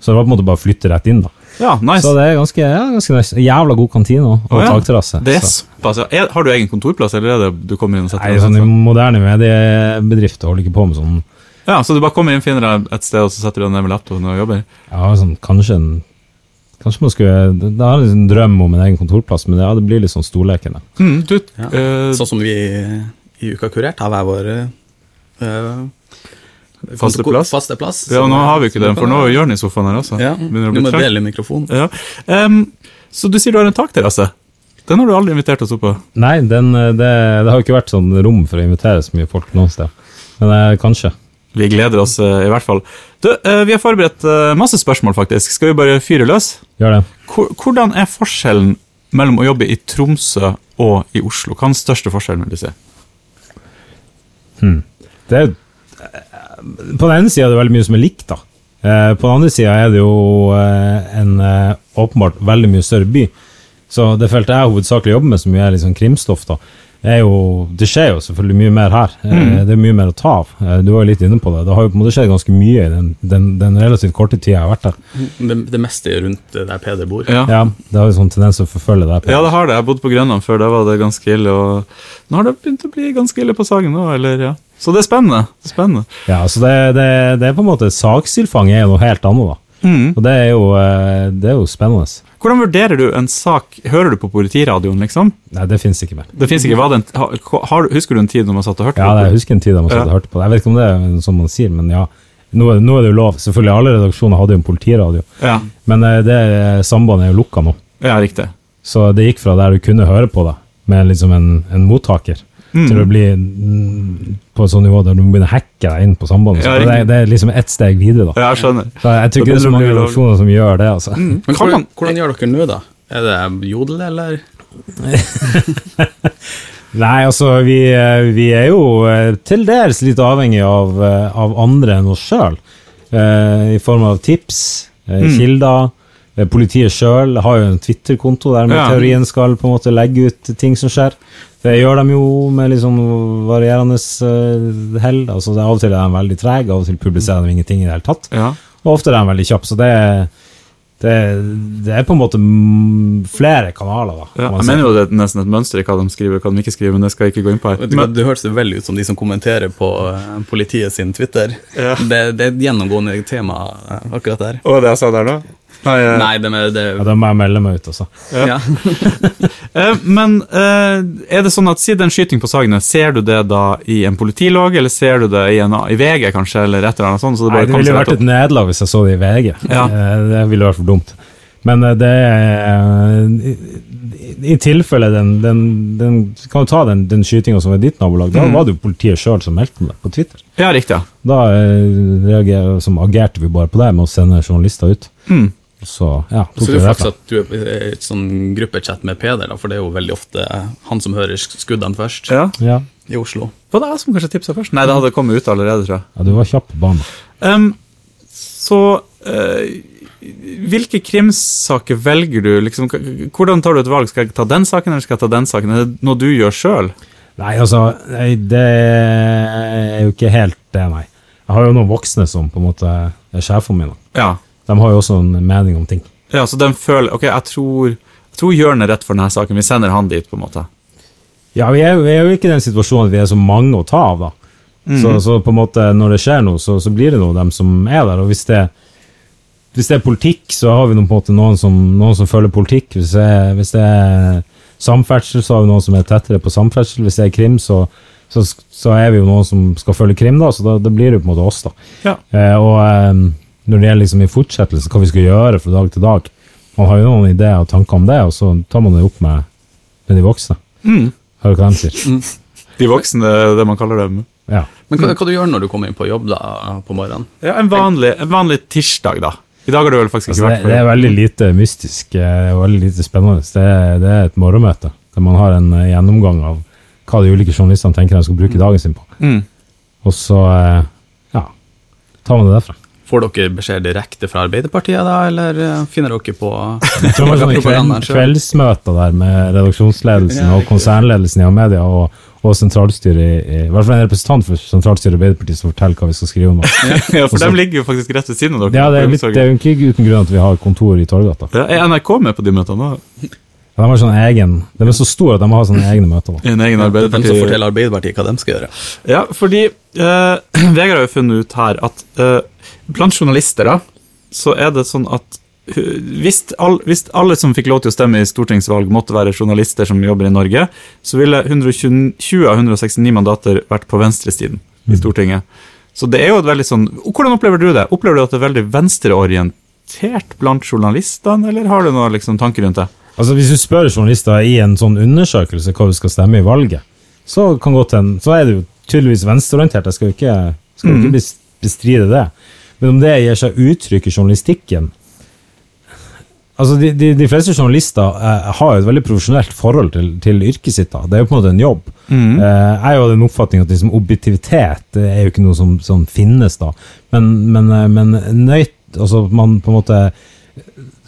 Så det var på en måte bare å flytte rett inn, da. Ja, nice. Så det er ganske, ja, ganske nice. Jævla god kantine og, oh, ja. takterrasse. Det er såpass, ja. Er, har du egen kontorplass, eller er det du kommer inn og setter Nei, sånn I moderne mediebedrifter holder ikke på med sånn Ja, Så du bare kommer inn, finner deg et sted, og så setter du deg ned med laptopen og jobber? Ja, sånn kanskje en Kanskje man skulle Det har en drøm om en egen kontorplass, men ja, det blir litt sånn storlekende. Mm, du, Ja. eh, Sånn som vi i Uka Kurert har hver vår eh, Faste plass? Faste plass. ja, nå har vi ikke den, for nå er Jørn i sofaen her også. Ja, Begynner du må dele mikrofonen. Ja. Um, så du sier du har en takterrasse? Den har du aldri invitert oss opp på? Nei, den, eh, det, det har jo ikke vært sånn rom for å invitere så mye folk noe sted. Men eh, kanskje. Vi gleder oss eh, i hvert fall. Du, eh, vi har forberedt masse spørsmål, faktisk. Skal vi bare fyre løs? Gjør det. Hvordan er forskjellen mellom å jobbe i Tromsø og i Oslo? Hva er den største forskjellen, vil du si? det er, på den ene sida er det veldig mye som er likt, da. Eh, på den andre sida er det jo eh, en eh, åpenbart veldig mye større by. Så det feltet jeg hovedsakelig jobber med, som er sånn krimstoff, da, er jo Det skjer jo selvfølgelig mye mer her. Mm. Det er mye mer å ta av. Du var jo litt inne på det. Det har jo på en måte skjedd ganske mye i den, den, den relativt korte tida jeg har vært der. Det, det meste er rundt der Peder bor. Ja. Ja, Det har jo sånn tendens til å forfølge deg. Ja, det har det. Jeg bodde på Grønland før, da var det ganske ille. Og nå har det begynt å bli ganske ille på Sagen nå, eller ja. Så det er spennende. Det spennende. Ja, så det, det, det er på en måte Sakstilfanget er noe helt annet, da. Mm. Og det er jo, eh, det er jo spennende. Hvordan vurderer du en sak Hører du på politiradioen, liksom? Nei, det fins ikke mer. Det finnes ikke, det en, har, Husker du en tid når man satt og hørte Ja, på det, Ja, jeg husker en tid da man satt og hørte på det. Jeg vet ikke om det er sånn man sier, men ja. Nå, nå er det jo lov. Selvfølgelig, alle redaksjoner hadde jo en politiradio. Ja. Men eh, det sambandet er jo lukka nå. ja, riktig. Så det gikk fra der du kunne høre på det, med liksom en, en mottaker, Mm. til å bli mm, på et sånt nivå der du må begynne å hacke deg inn på sambandet. Ja, det, det er liksom ett steg videre, da. Ja, jeg skjønner. Så jeg, tror ikke det er så mange redaksjoner som gjør det, altså. Men hvordan, hvordan gjør dere nå, da? Er det jodel, eller? [LAUGHS] Nei, altså, vi, eh, vi er jo eh, til dels litt avhengig av, eh, av andre enn oss sjøl. I form av tips, eh, Mm. kilder. Eh, Politiet sjøl har jo en Twitter-konto der med Ja. teorien skal på en måte legge ut ting som skjer. Det gjør de jo med litt sånn varierende eh, hell. Altså, det av og til er de veldig trege, av og til publiserer de ingenting i det hele tatt. Ja. Og ofte er de veldig kjappe, så det er, det, det er på en måte flere kanaler, da. Ja, jeg mener jo det er nesten et mønster i hva de skriver og hva de ikke skriver, men det skal jeg ikke gå inn på her. du Men, Det høres veldig ut som de som kommenterer på eh, politiet sin Twitter. Ja. Det, det er et gjennomgående tema eh, akkurat der. Og det jeg sa der nå? Nei, eh, Nei, det med det Ja, da må jeg melde meg ut, altså. ja. [LAUGHS] eh, men eh, er det sånn at siden en skyting på Sagene, ser du det da i en politilog, eller ser du det i, en, i VG kanskje, eller et eller annet sånt? Så det Nei, det ville jo vært et nederlag hvis jeg så det i VG. Ja. Eh, Det ville vært for dumt. Men det er i, I tilfelle den, den, den Kan du ta den, den skytinga som var i ditt nabolag? Da Mm. var det jo politiet sjøl som meldte om det på Twitter. Ja, riktig. ja. Da reager, som agerte vi bare på det med å sende journalister ut. Mm. Og Så ja, Så det er faktisk at du er i et sånn gruppechat med Peder, da, for det er jo veldig ofte han som hører skuddene først Ja. Ja. i Oslo. Var det jeg som kanskje tipsa først? Nei, det hadde kommet ut allerede, tror jeg. ja, du var kjapp på banen. Um, så uh, hvilke krimsaker velger du? Liksom, hvordan tar du et valg? Skal jeg ta den saken, eller skal jeg ta den saken? Er det noe du gjør sjøl? Nei, altså, nei, det er jo ikke helt det, nei. Jeg har jo noen voksne som på en måte er sjefene mine. Ja. De har jo også en mening om ting. ja. Så den føler Ok, jeg tror, jeg tror Jørn er rett for denne saken. Vi sender han dit, på en måte. Ja, vi er, jo- vi er jo ikke i den situasjonen at vi er så mange å ta av, da. Så, så på en måte, når det skjer noe, så, så blir det noe dem som er der. Og hvis det, hvis det er politikk, så har vi noen, på en måte noen, som, noen som følger politikk. Hvis det, er- hvis det er samferdsel, så har vi noen som er tettere på samferdsel. Hvis det er krim, så, så, så er vi jo noen som skal følge krim, da. Så da, da blir det på en måte oss, da. Ja. Eh, og eh, når det gjelder liksom i fortsettelse, hva vi skal gjøre fra dag til dag Man har jo noen ideer og tanker om det, og så tar man det opp med, med de voksne. Mm. Hører hva de sier. De voksne, det man kaller dem. Ja. Men hva, hva du gjør når du kommer inn på jobb da, på morgenen? Ja, en vanlig, en vanlig tirsdag, da. I dag har du vel faktisk ikke altså, vært på det Det er veldig lite mystisk eh, og veldig lite spennende. Det er, det er et morgenmøte der man har en eh, gjennomgang av hva de ulike journalistene tenker de skal bruke dagen sin på. Mm. Og så eh, ja, tar man det derfra. Får dere beskjed direkte fra Arbeiderpartiet, da, eller eh, finner dere på Jeg tror man selv? kveldsmøter der med redaksjonsledelsen og konsernledelsen i Amedia og, og sentralstyret i, hvert fall en representant for sentralstyret i Arbeiderpartiet som forteller hva vi skal skrive om. [LAUGHS] Ja, for de ligger jo faktisk rett ved siden av dere. Ja, det er, litt, det er jo ikke uten grunn at vi har kontor i Torgata. Ja, Er NRK med på de møtene? Ja, de har sånn egen, de er så store at de må ha sånne egne møter. Da. En egen De som forteller Arbeiderpartiet hva de skal gjøre. Ja, fordi eh, [CLEARS THROAT] Vegard har jo funnet ut her at eh, blant journalister da, så er det sånn at hvis, all, hvis alle som fikk lov til å stemme i stortingsvalg måtte være journalister som jobber i Norge, så ville 120 av 169 mandater vært på venstresiden i Stortinget. Så det er jo et veldig sånn Hvordan opplever du det? Opplever du at det er veldig venstreorientert blant journalistene, eller har du noen liksom, tanker rundt det? Altså Hvis du spør journalister i en sånn undersøkelse hva du skal stemme i valget, så, kan godt en, så er det jo tydeligvis venstreorientert. Jeg skal jo ikke, skal jo ikke bestride det. Men om det gir seg uttrykk i journalistikken Altså, de, de, de fleste journalister eh, har jo et veldig profesjonelt forhold til, til yrket sitt. da. Det er jo på en måte en jobb. Mm. Eh, jeg er jo av den oppfatning at liksom, objektivitet det er jo ikke noe som, som finnes, da. Men, men, eh, men nøyt, altså, man på en måte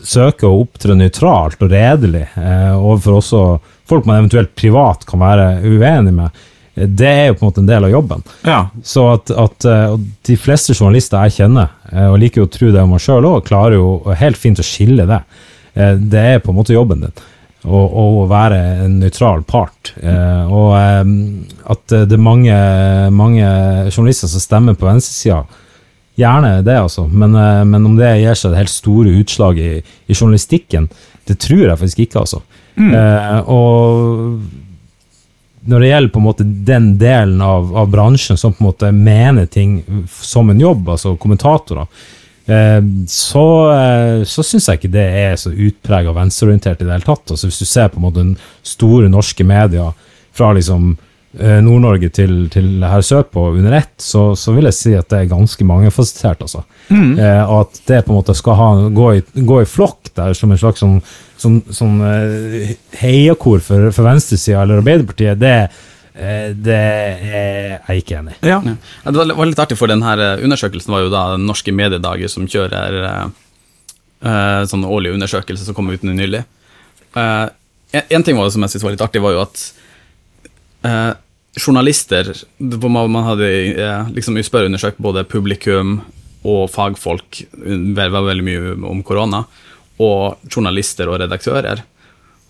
søker å opptre nøytralt og redelig eh, overfor også folk man eventuelt privat kan være uenig med. Eh, Det er jo på en måte en del av jobben. Ja. Så at, at eh, de fleste journalister jeg kjenner, eh, og liker jo å tro det om meg sjøl òg, klarer jo helt fint å skille det. Det er på en måte jobben din. Å være en nøytral part. Eh, Og at det er mange, mange journalister som stemmer på venstresida, gjerne det, altså. Men, eh, men om det gir seg det helt store utslag i, i journalistikken, det tror jeg faktisk ikke, altså. Eh, og når det gjelder på en måte den delen av, av bransjen som på en måte mener ting som en jobb, altså kommentatorer, eh, så, eh, så syns jeg ikke det er så utprega venstreorientert i det hele tatt. Altså Hvis du ser på en måte den store norske media fra liksom Nord-Norge til, til her sørpå under ett, så, så vil jeg si at det er ganske mangefasettert, altså. Eh, og at det på en måte skal ha, gå, i, gå i flokk der som en slags sånn, sånn, sånn eh, heiakor for, for venstresida eller Arbeiderpartiet, det, eh, det er jeg ikke enig i. ja. Ja. Det var, var litt artig, for denne undersøkelsen var jo da Norske mediedager som kjører eh, eh, sånn årlig undersøkelse som kom ut nylig. Eh, en, en ting var det som jeg syntes var litt artig, var jo at eh, journalister hvor man, hadde eh, liksom spørreundersøkt både publikum og fagfolk, det var veldig mye om korona, og journalister og redaktører.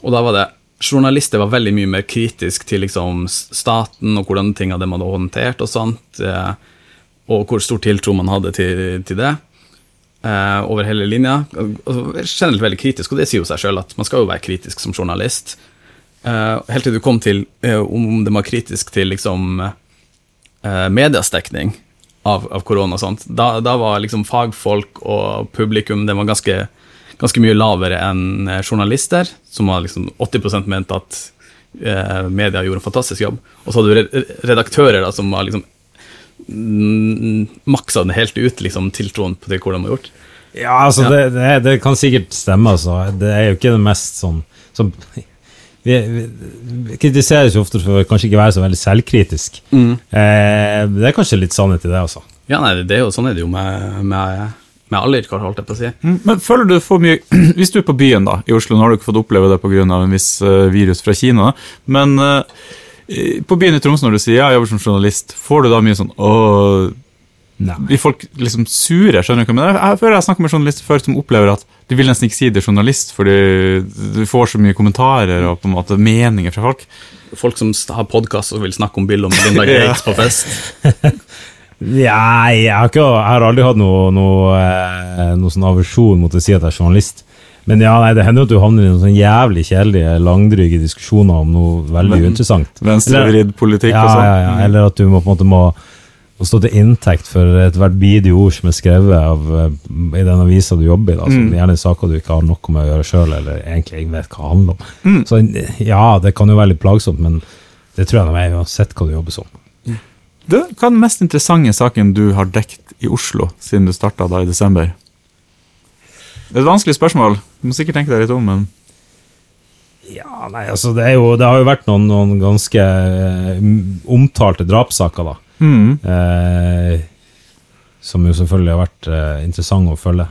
Og da var det Journalister var veldig mye mer kritisk til liksom staten og hvordan ting hadde man hadde håndtert og sånt, eh, og hvor stor tiltro man hadde til, til det eh, over hele linja. Generelt veldig kritisk, og det sier jo seg sjøl at man skal jo være kritisk som journalist. Eh, helt til du kom til eh, om det var kritisk til liksom medias dekning av, av korona og sånt. Da, da var liksom fagfolk og publikum det var ganske, ganske mye lavere enn eh, journalister, som var liksom 80 ment at eh, media gjorde en fantastisk jobb. Og så hadde du redaktører da, som var liksom maksa den helt ut, liksom, tiltroen til hvordan de har gjort. Ja, altså, Ja. Det, det, det kan sikkert stemme, altså. Det er jo ikke det mest sånn som vi, vi, kritiseres jo ofte for kanskje ikke være så veldig selvkritisk. Eh, det er kanskje litt sannhet i det, altså. Ja, nei, det er jo, sånn er det jo med, med, med alle yrker, holdt jeg på å si. Mm, Men føler du for mye [CLEARS THROAT] Hvis du er på byen da, i Oslo, nå har du ikke fått oppleve det pga. en viss eh, virus fra Kina, men eh, på byen i Tromsø når du sier ja, jeg jobber som journalist, får du da mye sånn åh, Nei. Blir folk liksom sure? skjønner du hva jeg? Jeg føler jeg snakker med journalister før som opplever at de vil nesten ikke si det er journalist, fordi du får så mye kommentarer og på en måte meninger fra folk. Folk som har podkast og vil snakke om Bill og Melinda [LAUGHS] Gates på fest. [LAUGHS] Ja, jeg har, ikke, jeg har aldri hatt noe, noe, eh, noe sånn aversjon mot å si at jeg er journalist. Men ja, nei, det hender jo at du havner i noen sånn jævlig kjedelige, langdryge diskusjoner om noe veldig Men- uinteressant. Venstrevridd politikk ja, og sånn. ja, ja, eller at du må, på en måte må, må stå til inntekt for ethvert bidige ord som er skrevet av, eh, i den avisa du jobber i. Da, Mm. Gjerne saker du ikke har noe med å gjøre sjøl, eller egentlig ikke vet hva det handler om. Mm. Så ja, det kan jo være litt plagsomt, men det tror jeg er uansett hva du jobber som. Du, hva er den mest interessante saken du har dekt i Oslo siden du starta da i desember? Det er et vanskelig spørsmål. Du må sikkert tenke deg litt om, men Ja, nei, altså det, jo, det har jo vært noen, noen ganske eh, omtalte drapssaker, da. Mm. Eh, som jo selvfølgelig har vært eh, interessant å følge.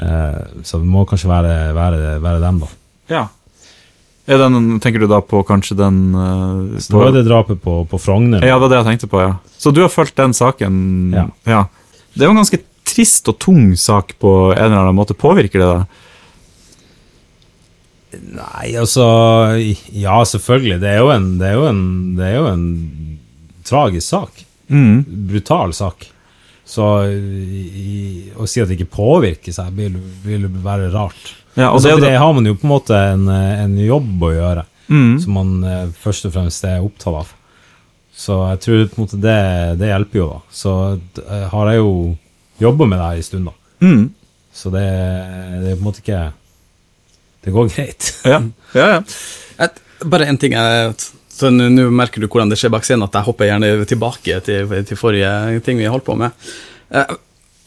Eh, så det må kanskje være, være, være dem, da. Ja. Den, tenker du da på kanskje den uh, Så det var det drapet på, på Frogner. Ja, det var det jeg tenkte på, ja. Så du har fulgt den saken? Ja. Det er jo en ganske trist og tung sak på en eller annen måte. Påvirker det deg? Nei, altså Ja, selvfølgelig. Det er jo en, det er jo en, det er jo en tragisk sak. Mm. Brutal sak. Så i, å si at det ikke påvirker seg, vil, vil være rart. Ja, og det det har man jo på en måte en, en jobb å gjøre, Mm. som man eh, først og fremst er opptatt av. Så jeg tror på en måte det, det hjelper jo, da. Så eh, har jeg jo jobba med det her en stund, da. Mm. Så det, det er på en måte ikke Det går greit. Ja. [LAUGHS] ja, ja. Et, bare en ting jeg, så Nå merker du hvordan det skjer bak scenen, at jeg hopper gjerne tilbake til, til forrige ting vi holdt på med. Eh,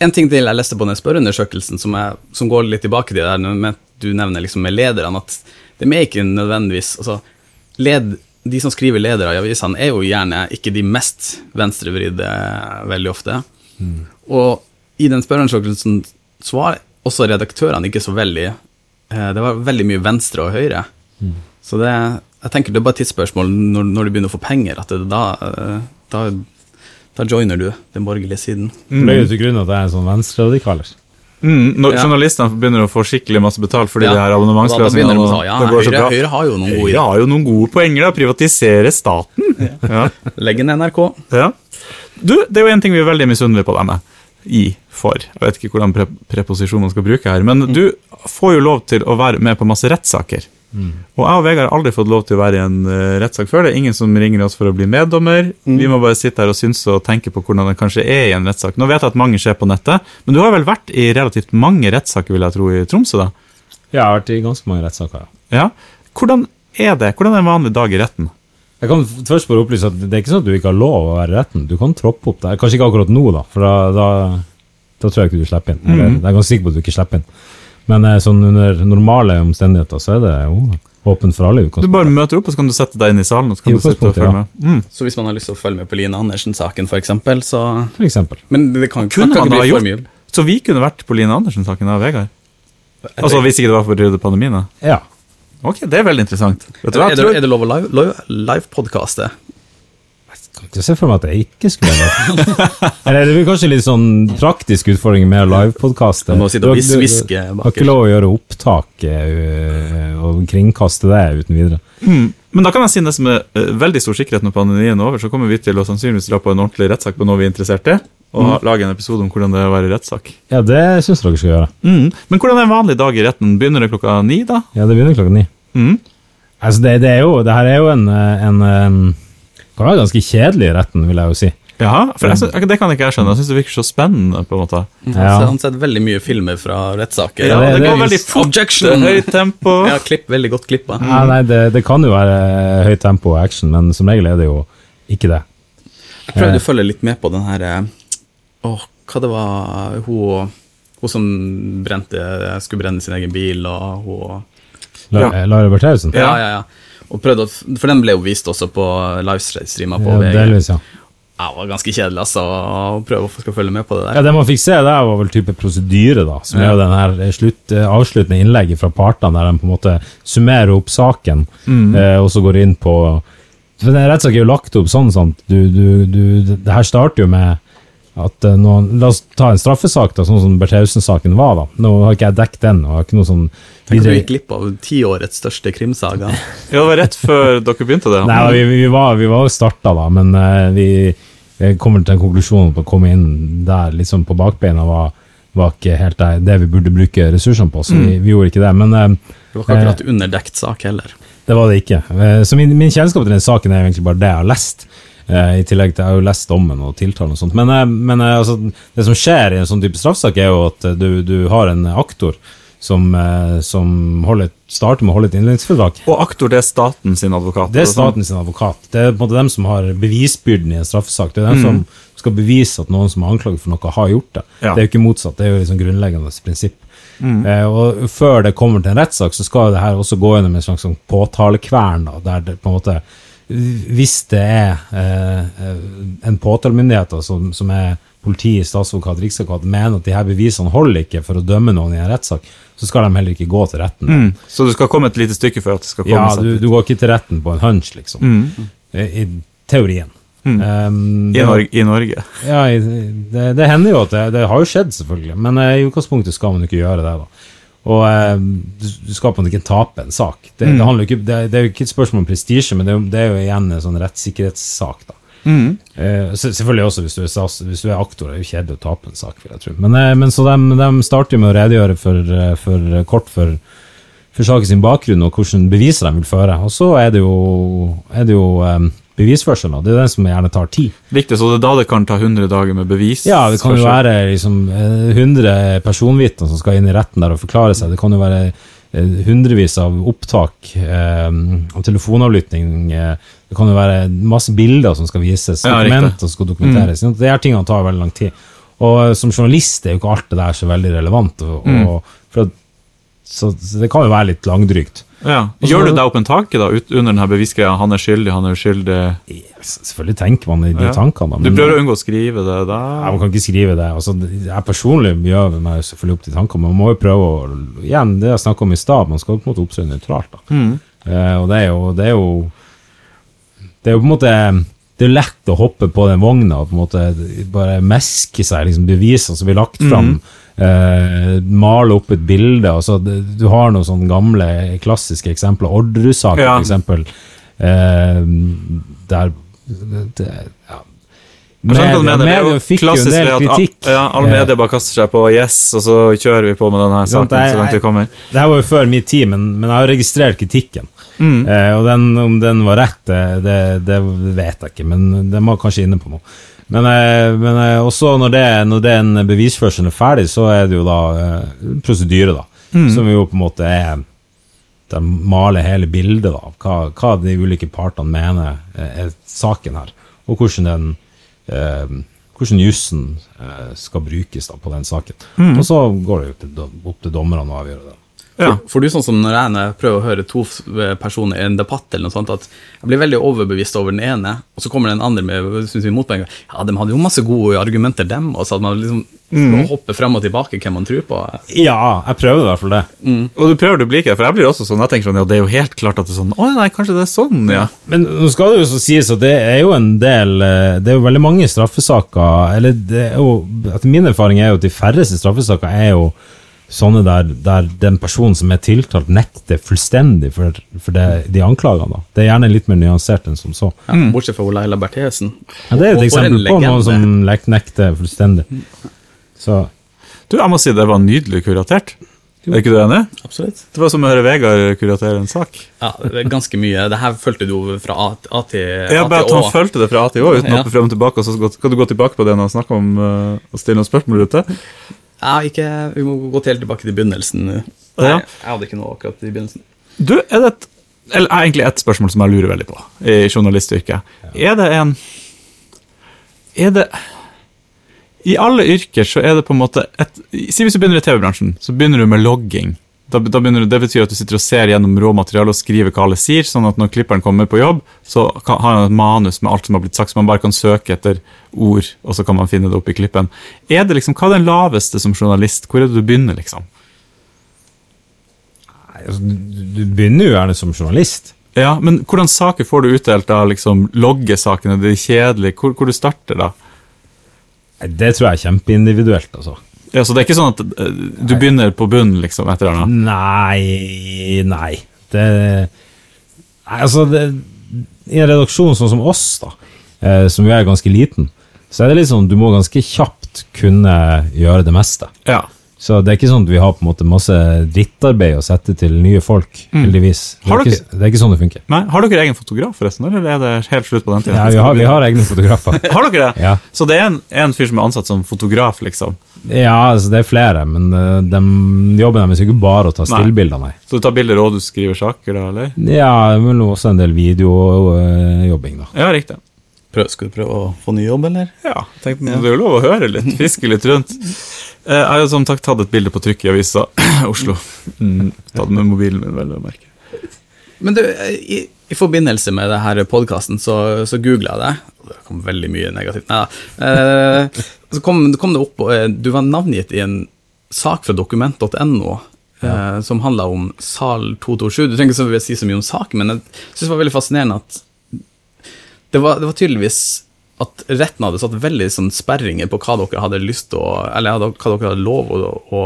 en ting til jeg leste på den spørreundersøkelsen, som, jeg, som går litt tilbake til det der med du nevner liksom med lederne, at de er ikke nødvendigvis altså, led, De som skriver ledere i avisene, er jo gjerne ikke de mest venstrevridde veldig ofte. Og i den spørreundersøkelsen var også redaktørene ikke så veldig eh, Det var veldig mye venstre og høyre. Så det, jeg tenker det er bare et tidsspørsmål når, når du begynner å få penger, at det, da, eh, da, da joiner du den borgerlige siden. Legger du til grunn at jeg er en sånn venstreradikaler? Mm, når Ja. journalistene begynner å få skikkelig masse betalt fordi Ja. det her abonnementsløsninger. abonnementsløsningene de ja, Høyre. Høyre har jo noen gode Høyre har jo noen gode poenger, da. Privatisere staten. Ja. Legg ned NRK. Ja. Du, det er jo en ting vi er veldig misunnelige på deg med. I, for. Jeg vet ikke hvordan pre preposisjon man skal bruke her. Men du får jo lov til å være med på masse rettssaker. Og jeg og Vegard har aldri fått lov til å være i en uh, rettssak før. Det er ingen som ringer oss for å bli meddommer. Vi må bare sitte her og synse og tenke på hvordan det kanskje er i en rettssak. Nå vet jeg at mange skjer på nettet, men du har vel vært i relativt mange rettssaker, vil jeg tro, i Tromsø, da? Jeg har vært i ganske mange rettssaker, ja. Ja. Hvordan er det? Hvordan er en vanlig dag i retten? Jeg kan først bare opplyse at det er ikke sånn at du ikke har lov å være i retten. Du kan troppe opp der. Kanskje ikke akkurat nå, da, for da, da, da tror jeg ikke du slipper inn. Eller, jeg er ganske sikker på at du ikke slipper inn. Men eh, sånn under normale omstendigheter så er det jo åpent for alle. Du bare møter opp, og så kan du sette deg inn i salen og så kan I du sitte og følge ja. med. Mm. Så hvis man har lyst til å følge med på Line Andersen-saken, f.eks., så For eksempel. Men det kan, Kunne kan man ikke ha bli for gjort mye. Så vi kunne vært på Line Andersen-saken av Vegard? Altså Hvis ikke det var for pandemien? da. Ja. Ok, det er veldig interessant. Vet du hva, Er det, tror, er det lov å live- live- live-podkaste? Kan ikke se for meg at jeg ikke skulle det. Eller det blir kanskje litt sånn praktisk utfordring med livepodkaste. Du, du, du, Har ikke lov å gjøre opptak øh, og kringkaste det uten videre. mm. Men da kan jeg si det som er eh, veldig stor sikkerhet når pandemien er over, så kommer vi til å sannsynligvis dra på en ordentlig rettssak på noe vi er interessert i, og mm. lage en episode om hvordan det er å være i rettssak. Ja, det syns dere skal gjøre. Mm. Men hvordan er en vanlig dag i retten? Begynner det klokka ni, da? Ja, det begynner klokka ni. Mm. Altså, det, det er jo Det her er jo en, en, en um, Kan være ganske kjedelig i retten, vil jeg jo si. Ja, for jeg, synes- det kan ikke jeg skjønne. Jeg syns det virker så spennende. på en måte. Ja. Så Han har sett veldig mye filmer fra rettssaker. Ja, det- det, det går veldig fort. Objection. Er Høyt tempo. [LAUGHS] Ja, klipp, veldig godt klippa. Ja, nei, det, det kan jo være eh, høyt tempo og action, men som regel er det jo ikke det. Jeg prøvde å følge litt med på den her eh, Åh, hva det var Hun, hun som brente, skulle brenne sin egen bil, og hun Lara Ja. eh, Bertheussen? Ja, ja, ja. Og prøvde å, for den ble jo vist også på livestreama på Ja, VG. delvis, ja. Ja, det var ganske kjedelig, altså, å prøve å skal følge med på det der. Ja. Det man fikk se der, var vel type prosedyre, da. Som er jo den her slutt, eh, avsluttende innlegget fra partene, der de på en måte summerer opp saken, eh, og så går inn på For den Rettssaken er jo lagt opp sånn, sant. Du, du, du, det her starter jo med at eh, noen, La oss ta en straffesak, da, sånn som Bertheussen-saken var. da. Nå har ikke jeg dekket den. og har ikke noe sånn Tenk at du gikk glipp av tiårets største krimsaga. [LAUGHS] Ja, det var rett før dere begynte det. Nei, vi, vi var vi var jo starta, da, men uh, vi kommer til en konklusjon på å komme inn der liksom på bakbeina var, var ikke helt det, det vi burde bruke ressursene på, så vi, vi gjorde ikke det. Men uh, Det var ikke akkurat underdekt sak heller. det var det ikke. Uh, så min, min kjennskap til den saken er egentlig bare det jeg har lest. Eh, I tillegg til jeg har jo lest dommen og tiltalen og sånt. Men, eh, men eh, altså, det som skjer i en sånn type straffesak, er jo at du, du har en aktor som, som holder, starter med å holde et innledningsforedrag. Og aktor, det er staten sin advokat. Det er sånn? staten sin advokat. Det er på en måte dem som har bevisbyrden i en straffesak. Det er dem som skal bevise at noen som er anklaget for noe, har gjort det. Ja. Det er jo ikke motsatt. Det er jo liksom grunnleggende prinsipp. Eh, og før det kommer til en rettssak, så skal det her også gå gjennom en slags sånn påtalekvern, da, der det på en måte Hvis det er eh, en påtalemyndighet som, som er politi, statsadvokat, riksadvokat, mener at de her bevisene holder ikke for å dømme noen i en rettssak, så skal de heller ikke gå til retten. Mm. Så du skal komme et lite stykke før at det skal komme Ja, du, du går ikke til retten på en hunch, liksom. Mm. I, I teorien. Um, I, Norge, I Norge. ja, det, det hender jo at det, det har jo skjedd, selvfølgelig, men eh, i utgangspunktet skal man ikke gjøre det. da. Og eh, du, skal på en måte ikke tape en sak. Det, det, jo ikke, det, det er jo ikke et spørsmål om prestisje, men det er, jo- det igjen en sånn rettssikkerhetssak. da. Mm. Eh, selvfølgelig også hvis du, er, hvis du er aktor, det er jo kjedelig å tape en sak, vil jeg tro. Men, eh, men så de, de starter med å redegjøre for, eh, for eh, kort for, for saken sin bakgrunn og hvilke beviser de vil føre. Og så er det jo, er det jo eh, bevisførsel. Det er den som gjerne tar tid. Riktig, så det er da det kan ta 100 dager med bevis? Ja, det kan jo være liksom, eh, 100 personvitner som skal inn i retten der og forklare seg. Det kan jo være eh, hundrevis av opptak eh, og telefonavlytting. eh, Det kan jo være masse bilder som skal vises, Ja, dokumenter som skal dokumenteres. det her tingene tar veldig lang tid. Og eh, som journalist er jo ikke alt det der så veldig relevant. Og, og, for at, så, så det kan jo være litt langdrygt. Ja. Gjør du deg opp en tanke da, ut, under denne bevisgreia? Han er skyldig, han er uskyldig. Yes, Selvfølgelig tenker man i de Ja. tankene. Du prøver å unngå å skrive det da? Nei, man kan ikke skrive det. Altså, jeg personlig gjør meg selvfølgelig opp de tankene, men man må jo prøve å Igjen, det jeg snakka om i stad, man skal på en måte opptre nøytralt. da. Mm. Eh, og det er jo Det er jo Det er jo på en måte Det er lett å hoppe på den vogna og på en måte bare meske seg liksom bevisene som blir lagt fram. Eh, male opp et bilde. Altså, du har noen sånne gamle, klassiske eksempler. Orderud-saken, Ja. for eksempel. Eh, der det, ja. Hva mener. Er jo fikk jo en del kritikk. at ja, alle Eh, medier bare kaster seg på yes, og så kjører vi på med denne saken jeg- så langt vi kommer. Det her var jo før min tid, men, men jeg har registrert kritikken. Mm. Uh, og den, om den var rett, det, det, det vet jeg ikke, men den var kanskje inne på noe. Men, eh, men eh, også når, det, når den bevisførselen er ferdig, så er det jo da eh, prosedyre, da. Som jo på en måte er De maler hele bildet da, av hva, hva de ulike partene mener er saken her, og hvordan den eh, hvordan jussen eh, skal brukes da, på den saken. Og så går det jo til, opp til dommerne å avgjøre det. Ja. For, for du sånn som når jeg, prøver å høre to personer i en debatt, eller noe sånt, at jeg blir veldig overbevist over den ene, og så kommer den andre med synes vi, motpoeng. Ja, de hadde jo masse gode argumenter, dem, og så at man liksom mm. hopper frem og tilbake hvem man tror på. Ja, jeg prøver i hvert fall det. Og du prøver du blir ikke, for jeg blir også sånn, jeg tenker sånn, ja, det er jo helt klart at det er sånn, å nei, kanskje det er sånn, ja. Men nå skal det jo så sies at det er jo en del eh, Det er jo veldig mange straffesaker Eller det er jo Etter min erfaring er jo at de færreste straffesaker er jo sånne der, der den personen som er tiltalt, nekter fullstendig for, for det, de anklagene. da. Det er gjerne litt mer nyansert enn som så. Ja, Bortsett fra Leila Berthesen. Ja, det er et eksempel på noen som nekter fullstendig. Så Du, jeg må si det var nydelig kuratert. Er ikke du enig? Absolutt. Det var som å høre Vegard kuratere en sak. Ja, det er ganske mye. Det her fulgte du fra A, A til Ja, bare at han fulgte det fra A til Å, uten å Ja. hoppe frem og tilbake, og så skal du gå tilbake på det når han snakker om uh, å stille noen spørsmål ute. Ja, ikke, vi må gå helt tilbake til begynnelsen. Nei, Ja. jeg hadde ikke noe akkurat i begynnelsen. Du, er det et Eller er egentlig et spørsmål som jeg lurer veldig på i journalistyrket. Er det en Er det I alle yrker så er det på en måte et Si hvis du begynner i TV-bransjen, så begynner du med logging. Da, da du, det betyr at du sitter og ser gjennom råmateriale og skriver hva alle sier, sånn at når klipperen kommer på jobb, så kan, har han et manus med alt som har blitt sagt, så man bare kan søke etter ord, og så kan man finne det opp i klippen. Er det liksom, Hva er den laveste som journalist? Hvor er det du begynner, liksom? nei, altså, du, du begynner jo gjerne som journalist. Ja, men hvordan saker får du utdelt da? Liksom, loggesakene, de kjedelige, hvor, hvor du starter da? Det tror jeg er kjempeindividuelt, altså. Ja, Så det er ikke sånn at eh, du begynner på bunnen, liksom, etter det? Nei Nei. Det Nei, altså det, I en redaksjon sånn som oss, da, eh, som jo er ganske liten, så er det sånn du må ganske kjapt kunne gjøre det meste. Ja. Så det er ikke sånn at vi har på en måte masse drittarbeid å sette til nye folk, heldigvis. Det er, dere- ikke, det er ikke sånn det funker. Nei, Har dere egen fotograf, forresten, eller er det helt slutt på den tiden? Ja, vi, har, vi har egne fotografer. [LAUGHS] Har dere det? Ja. Så det er en, en fyr som er ansatt som fotograf, liksom? ja, altså det er flere, men uh, de, jobben deres er ikke bare å ta stillbilder, nei. Så du tar bilder og du skriver saker, da, eller? Ja, men også en del videojobbing, da. Ja, riktig. Prøv, skal du prøve å få ny jobb, eller? Ja, tenkte, Det er jo lov å høre litt, fiske litt rundt. Eh, Jeg har jo som sagt tatt et bilde på trykk i avisa [CLEARS THROAT] Oslo. Mm, tatt med mobilen min, vel å merke. Men du, i, i forbindelse med det her podkasten, så, så googla jeg det. Det kom veldig mye negativt. Nei da. Eh, så kom, kom det opp eh, Du var navngitt i en sak fra dokument.no eh, som handla om Sal 227. Du trenger ikke si så mye om saken, men jeg syns det var veldig fascinerende at det var, det var tydeligvis at retten hadde satt veldig sånn sperringer på hva dere hadde lyst til å Eller hva dere hadde lov å, å,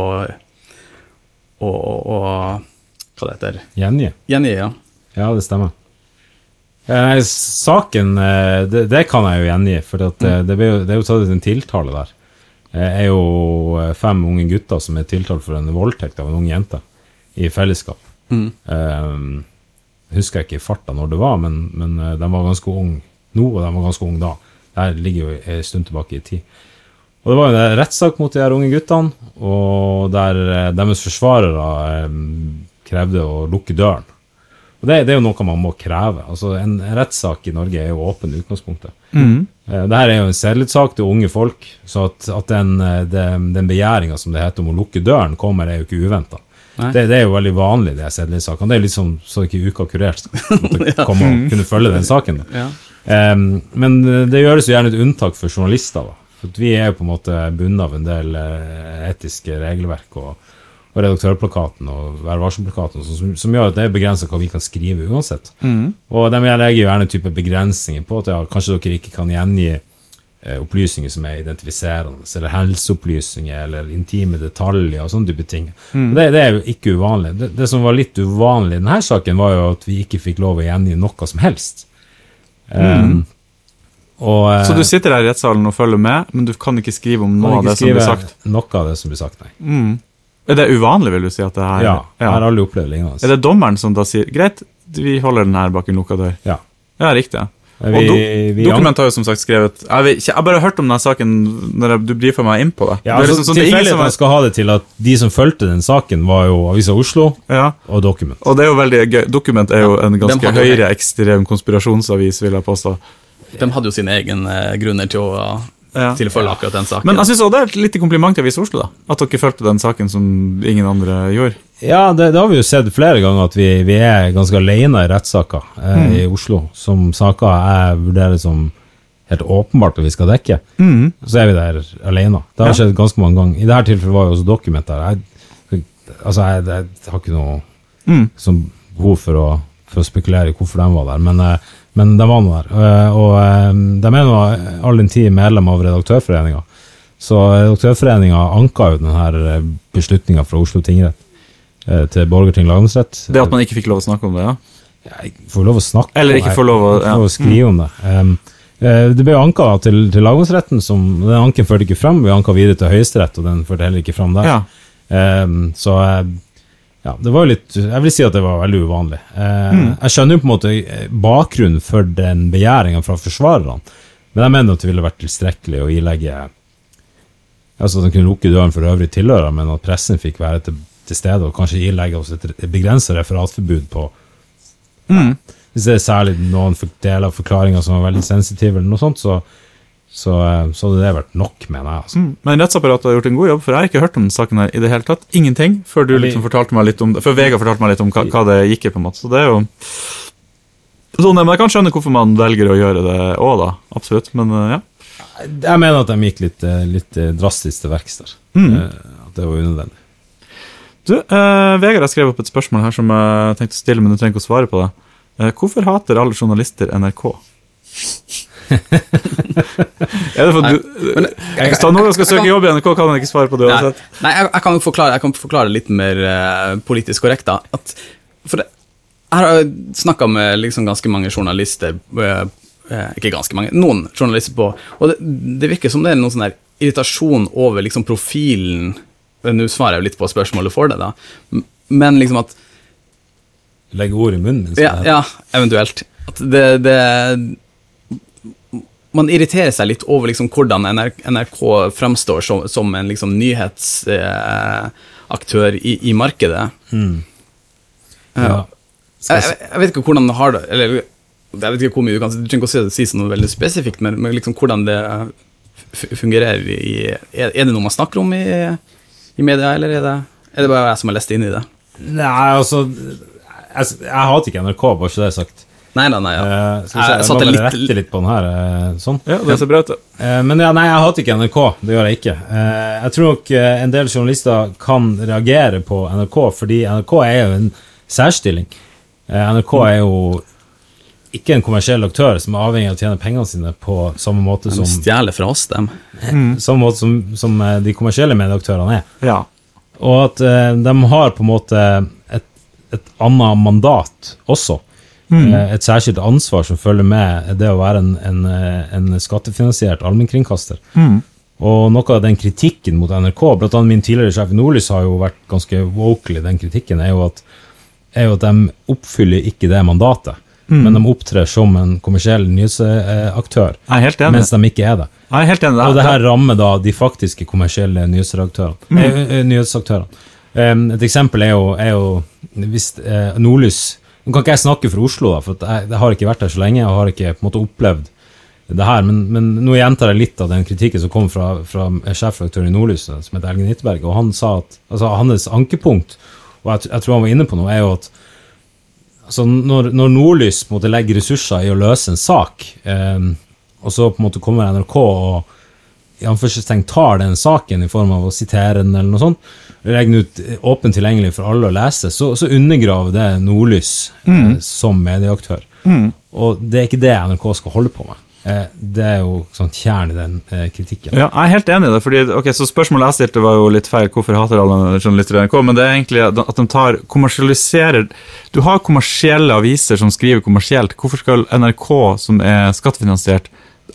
å, å Hva det heter Gjengi. Gjengi, ja. Ja, det stemmer. Eh, saken, eh, det, det kan jeg jo gjengi, for at, mm. det, ble det er jo tatt ut en tiltale der. Det er jo fem unge gutter som er tiltalt for en voldtekt av en ung jente, i fellesskap. Mm. Eh, husker jeg ikke i farta når det var, men, men de var ganske unge nå, og de var ganske unge da. Det ligger jo en stund tilbake i tid. Og det var jo en rettssak mot de her unge guttene, og der eh, deres forsvarere eh, krevde å lukke døren. Og det, det er jo noe man må kreve. Altså, en, en rettssak i Norge er jo åpen i utgangspunktet. Mm. Dette er jo en sedelighetssak til unge folk, så at, at den, eh, den, den begjæringa som det heter om å lukke døren, kommer, er jo ikke uventa. Det, det er jo veldig vanlig, de her sedelighetssakene. Det er litt sånn så ikke Uka kurert skal [LAUGHS] ja. komme og kunne følge den saken. Ja. Em, men eh, det gjøres jo gjerne et unntak for journalister. da. For vi er jo på en måte bundet av en del eh, etiske regelverk og, og redaktørplakaten og Vær varsom-plakaten, som, som, som gjør at det er begrensa hva vi kan skrive uansett. Og de legger jo gjerne type begrensninger på at ja, kanskje dere ikke kan gjengi eh, opplysninger som er identifiserende, eller helseopplysninger eller intime detaljer og sånne type ting. Det, det er jo ikke uvanlig. Det, det som var litt uvanlig i denne saken, var jo at vi ikke fikk lov å gjengi noe som helst. Um, og, eh, Så du sitter her i rettssalen og følger med, men du kan ikke skrive om noe av det som blir sagt? Noe av det som blir sagt, nei. Mm. Er det uvanlig, vil du si? at det her... Ja, jeg har aldri opplevd lignende. Er det dommeren som da sier greit, vi holder den her bak en lukka dør? Ja. Ja, riktig. Vi, og do vi- Dokument har jo som sagt skrevet Jeg, vet jeg har bare hørt om denne saken når jeg, du brifer meg inn på det. Ja, det altså, liksom sånn, som skal ha det til at de som fulgte den saken, var jo Avisa Oslo ja, og Dokument. Og det er jo veldig gøy. Dokument er jo en ganske høyreekstrem konspirasjonsavis, vil jeg påstå. De hadde jo sine egne grunner til å, Ja. til å følge akkurat den saken. Men jeg synes også det er et lite kompliment til Avisa Oslo, da. At dere fulgte den saken som ingen andre gjorde. Ja, det, det har vi jo sett flere ganger, at vi, vi er ganske alene i rettssaker eh, i Oslo. Som saker jeg vurderer som helt åpenbart at vi skal dekke. Så er vi der alene. Det har Ja. skjedd ganske mange ganger. I dette tilfellet var jo også Document der. Jeg, altså, jeg, jeg har ikke noe Mm. som, behov for å, for å spekulere i hvorfor de var der, men, eh, men de var nå der. Eh, Og eh, de er nå all den tid medlem av Redaktørforeninga. Så Redaktørforeninga anka jo denne beslutninga fra Oslo tingrett eh, til Borgerting lagmannsrett. Det at man ikke fikk lov å snakke om det, ja. Jeg får lov å snakke Eller ikke får lov å- ja. lov å skrive om det. Um, eh, det ble anka til, til lagmannsretten, som den anken førte ikke fram. Vi anka videre til Høyesterett, og den førte heller ikke fram der. ja. Um, så eh, ja, det var jo litt Jeg vil si at det var veldig uvanlig. Eh, Mm. Jeg skjønner jo på en måte eh, bakgrunnen for den begjæringa fra forsvarerne, men jeg mener at det ville vært tilstrekkelig å ilegge Altså at de kunne lukke døren for øvrige tilhørere, men at pressen fikk være til, til stede og kanskje ilegge oss et, begrensa referatforbud på Mm. Hvis det er særlig noen deler av forklaringa som var veldig sensitive, eller noe sånt, så, så, eh, så det vært nok, mener jeg. Altså. Mm. Men rettsapparatet har gjort en god jobb, for jeg har ikke hørt om saken her i det hele tatt. Ingenting, før du liksom fortalte meg litt om det. Før Vegard fortalte meg litt om hva, hva det gikk i, på en måte. Så det er jo sånn, Men jeg kan skjønne hvorfor man velger å gjøre det òg, da. Absolutt. Men eh, ja. Jeg mener at de gikk litt, eh, litt drastisk til verks der. Mm. Eh, At det var unødvendig. Du, eh, Vegard har skrevet opp et spørsmål her som jeg tenkte å stille, men du trenger ikke å svare på det. Eh, hvorfor hater alle journalister NRK? [LAUGHS] er det for du men- Hvis det er noen som skal søke jobb i NRK, kan han ikke svare på det Nei, uansett. nei jeg, jeg kan jo forklare, jeg kan forklare litt mer uh, politisk korrekt. da. At, for det, jeg har snakka med liksom ganske mange journalister, uh, eh, ikke ganske mange, noen journalister på, og det, det virker som det er noen sånn der irritasjon over liksom profilen eh, Nå svarer jeg jo litt på spørsmålet for det, da, men liksom at Legge ord i munnen min. ja, ja, eventuelt. At det, det Man irriterer seg litt over liksom hvordan NRK, NRK framstår som, som en liksom nyhetsaktør eh, i, i markedet. Mm. Ja. Ja. Jeg, jeg, vet ikke hvordan det har det Eller jeg vet ikke hvor mye du kan du trenger ikke å si, noe veldig spesifikt, men, men liksom hvordan det fungerer i er det noe man snakker om i, i media, eller er det, er det bare jeg som har lest inn i det? Nei, altså Jeg, jeg hater ikke NRK, bare så det er sagt. Nei, da, nei. Ja. Uh, Jeg jeg satte må bare litt- rette litt på den her. Uh, sånn. Ja, det ser bra ut. Eh, Men ja, nei, jeg hater ikke NRK. Det gjør jeg ikke. Eh, Jeg tror nok en del journalister kan reagere på NRK, fordi NRK er jo en særstilling. Eh, NRK Mm. er jo ikke en kommersiell aktør som er avhengig av å tjene pengene sine på samme måte De som, stjeler fra oss, dem. [LAUGHS] samme måte som, som de kommersielle medieaktørene er. Ja. Og at de har på en måte et, et annet mandat også. Eh, et særskilt ansvar som følger med det å være en, en, eh, en skattefinansiert allmennkringkaster. Og noe av den kritikken mot NRK, annet min tidligere sjef i Nordlys har jo vært ganske vocal i den kritikken, er jo at, er jo at de oppfyller ikke det mandatet. Men de opptrer som en kommersiell nyhetsaktør, mens de ikke er det. Jeg er helt enig. Og det her rammer da de faktiske kommersielle nyhetsredaktørene. eh, eh, nyhetsaktørene. Et eksempel er jo, er jo hvis Nordlys Nå kan ikke jeg snakke for Oslo, da, for jeg, jeg har ikke vært der så lenge. Jeg har ikke på en måte opplevd det her, men, men nå gjentar jeg litt av den kritikken som kom fra, fra sjefredaktøren i Nordlys, som heter Elgen Hitteberg, og han sa at altså, hans ankepunkt, og jeg, jeg tror han var inne på noe, er jo at altså, når, når Nordlys måte, legger ressurser i å løse en sak, eh, og så på en måte kommer NRK og i tar den saken i form av å sitere den, eller noe sånt, legger ut eh, åpent tilgjengelig for alle å lese, så, så undergraver det Nordlys eh, som medieaktør. Og det er ikke det NRK skal holde på med. Eh, det er jo sånn kjern i den kritikken. Ja, jeg er helt enig i det. fordi, ok, så Spørsmålet jeg stilte, var jo litt feil. Hvorfor hater alle journalister i NRK? Men det er egentlig at de tar kommersialiserer Du har kommersielle aviser som skriver kommersielt. Hvorfor skal NRK, som er skattefinansiert,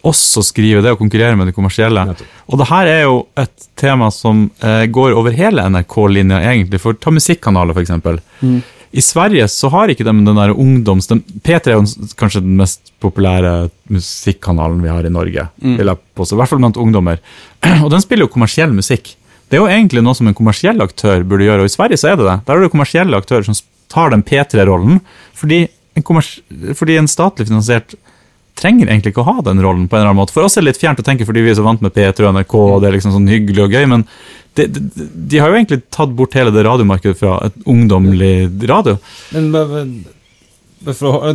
også skrive det og konkurrere med det kommersielle? Og det her er jo et tema som eh, går over hele NRK-linja, egentlig. For ta musikkanaler, f.eks. I Sverige så har ikke de den der ungdoms... Den, P3 er jo kanskje den mest populære musikkanalen vi har i Norge. vil jeg påstå, I hvert fall blant ungdommer. [CLEARS THROAT] Og den spiller jo kommersiell musikk. Det er jo egentlig noe som en kommersiell aktør burde gjøre, og i Sverige så er det det. Der er det kommersielle aktører som tar den P3-rollen, fordi, fordi en statlig finansiert trenger egentlig ikke å ha den rollen på en eller annen måte. For oss er det litt fjernt å tenke fordi vi er så vant med P3 og NRK, og det er liksom sånn hyggelig og gøy, men de, de, de har jo egentlig tatt bort hele det radiomarkedet fra et ungdommelig radio. Men, men, for å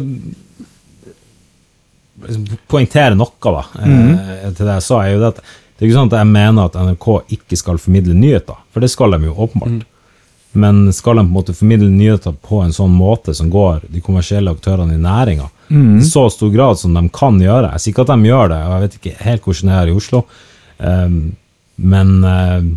liksom poengtere noe da, eh, til det jeg sa, er jo det at det er ikke sånn at jeg mener at NRK ikke skal formidle nyheter, for det skal de jo åpenbart. Men skal de på en måte formidle nyheter på en sånn måte som går de kommersielle aktørene i næringa, i så stor grad som de kan gjøre Jeg sier ikke at de gjør det, og jeg vet ikke helt hvordan det er i Oslo, um, men uh,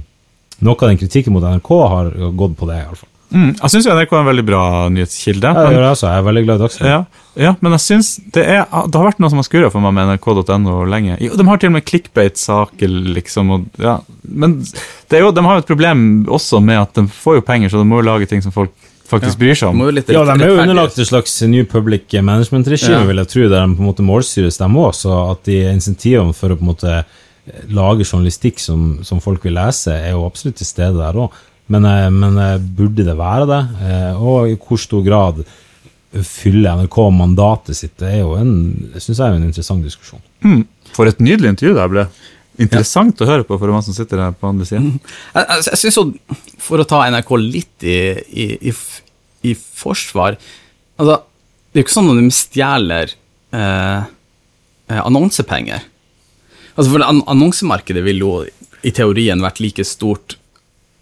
noe av den kritikken mot NRK har gått på det, iallfall. Mm, jeg syns NRK er en veldig bra nyhetskilde. Ja, det gjør jeg også. Jeg er veldig glad i Dagsrevyen. Ja, ja, men jeg synes det, er, det har vært noe som har skurra for meg med nrk.no lenge. Jo, de har til og med clickbait-saker, liksom. Og, ja. Men det jo, de har jo et problem også med at de får jo penger, så de må jo lage ting som folk faktisk bryr seg om. jo litt Ja, de er jo underlagt et slags new public management-regime, Ja. vil jeg tro, der de på en måte målstyres dem òg, så at de insentivene for å på en måte eh, lage journalistikk som, som folk vil lese, er jo absolutt til stede der òg. Men, eh, men eh, burde det være det? Eh, Og i hvor stor grad fyller NRK mandatet sitt? Det er jo en, synes jeg er en interessant diskusjon. Mm. For et nydelig intervju det her ble. Interessant å høre på for meg som sitter her på andre siden. Jeg, jeg, jeg synes jo, for å ta NRK litt i, i, i, i forsvar altså, Det er jo ikke sånn at de stjeler eh, eh, annonsepenger. Altså, for Annonsemarkedet vil jo i teorien vært like stort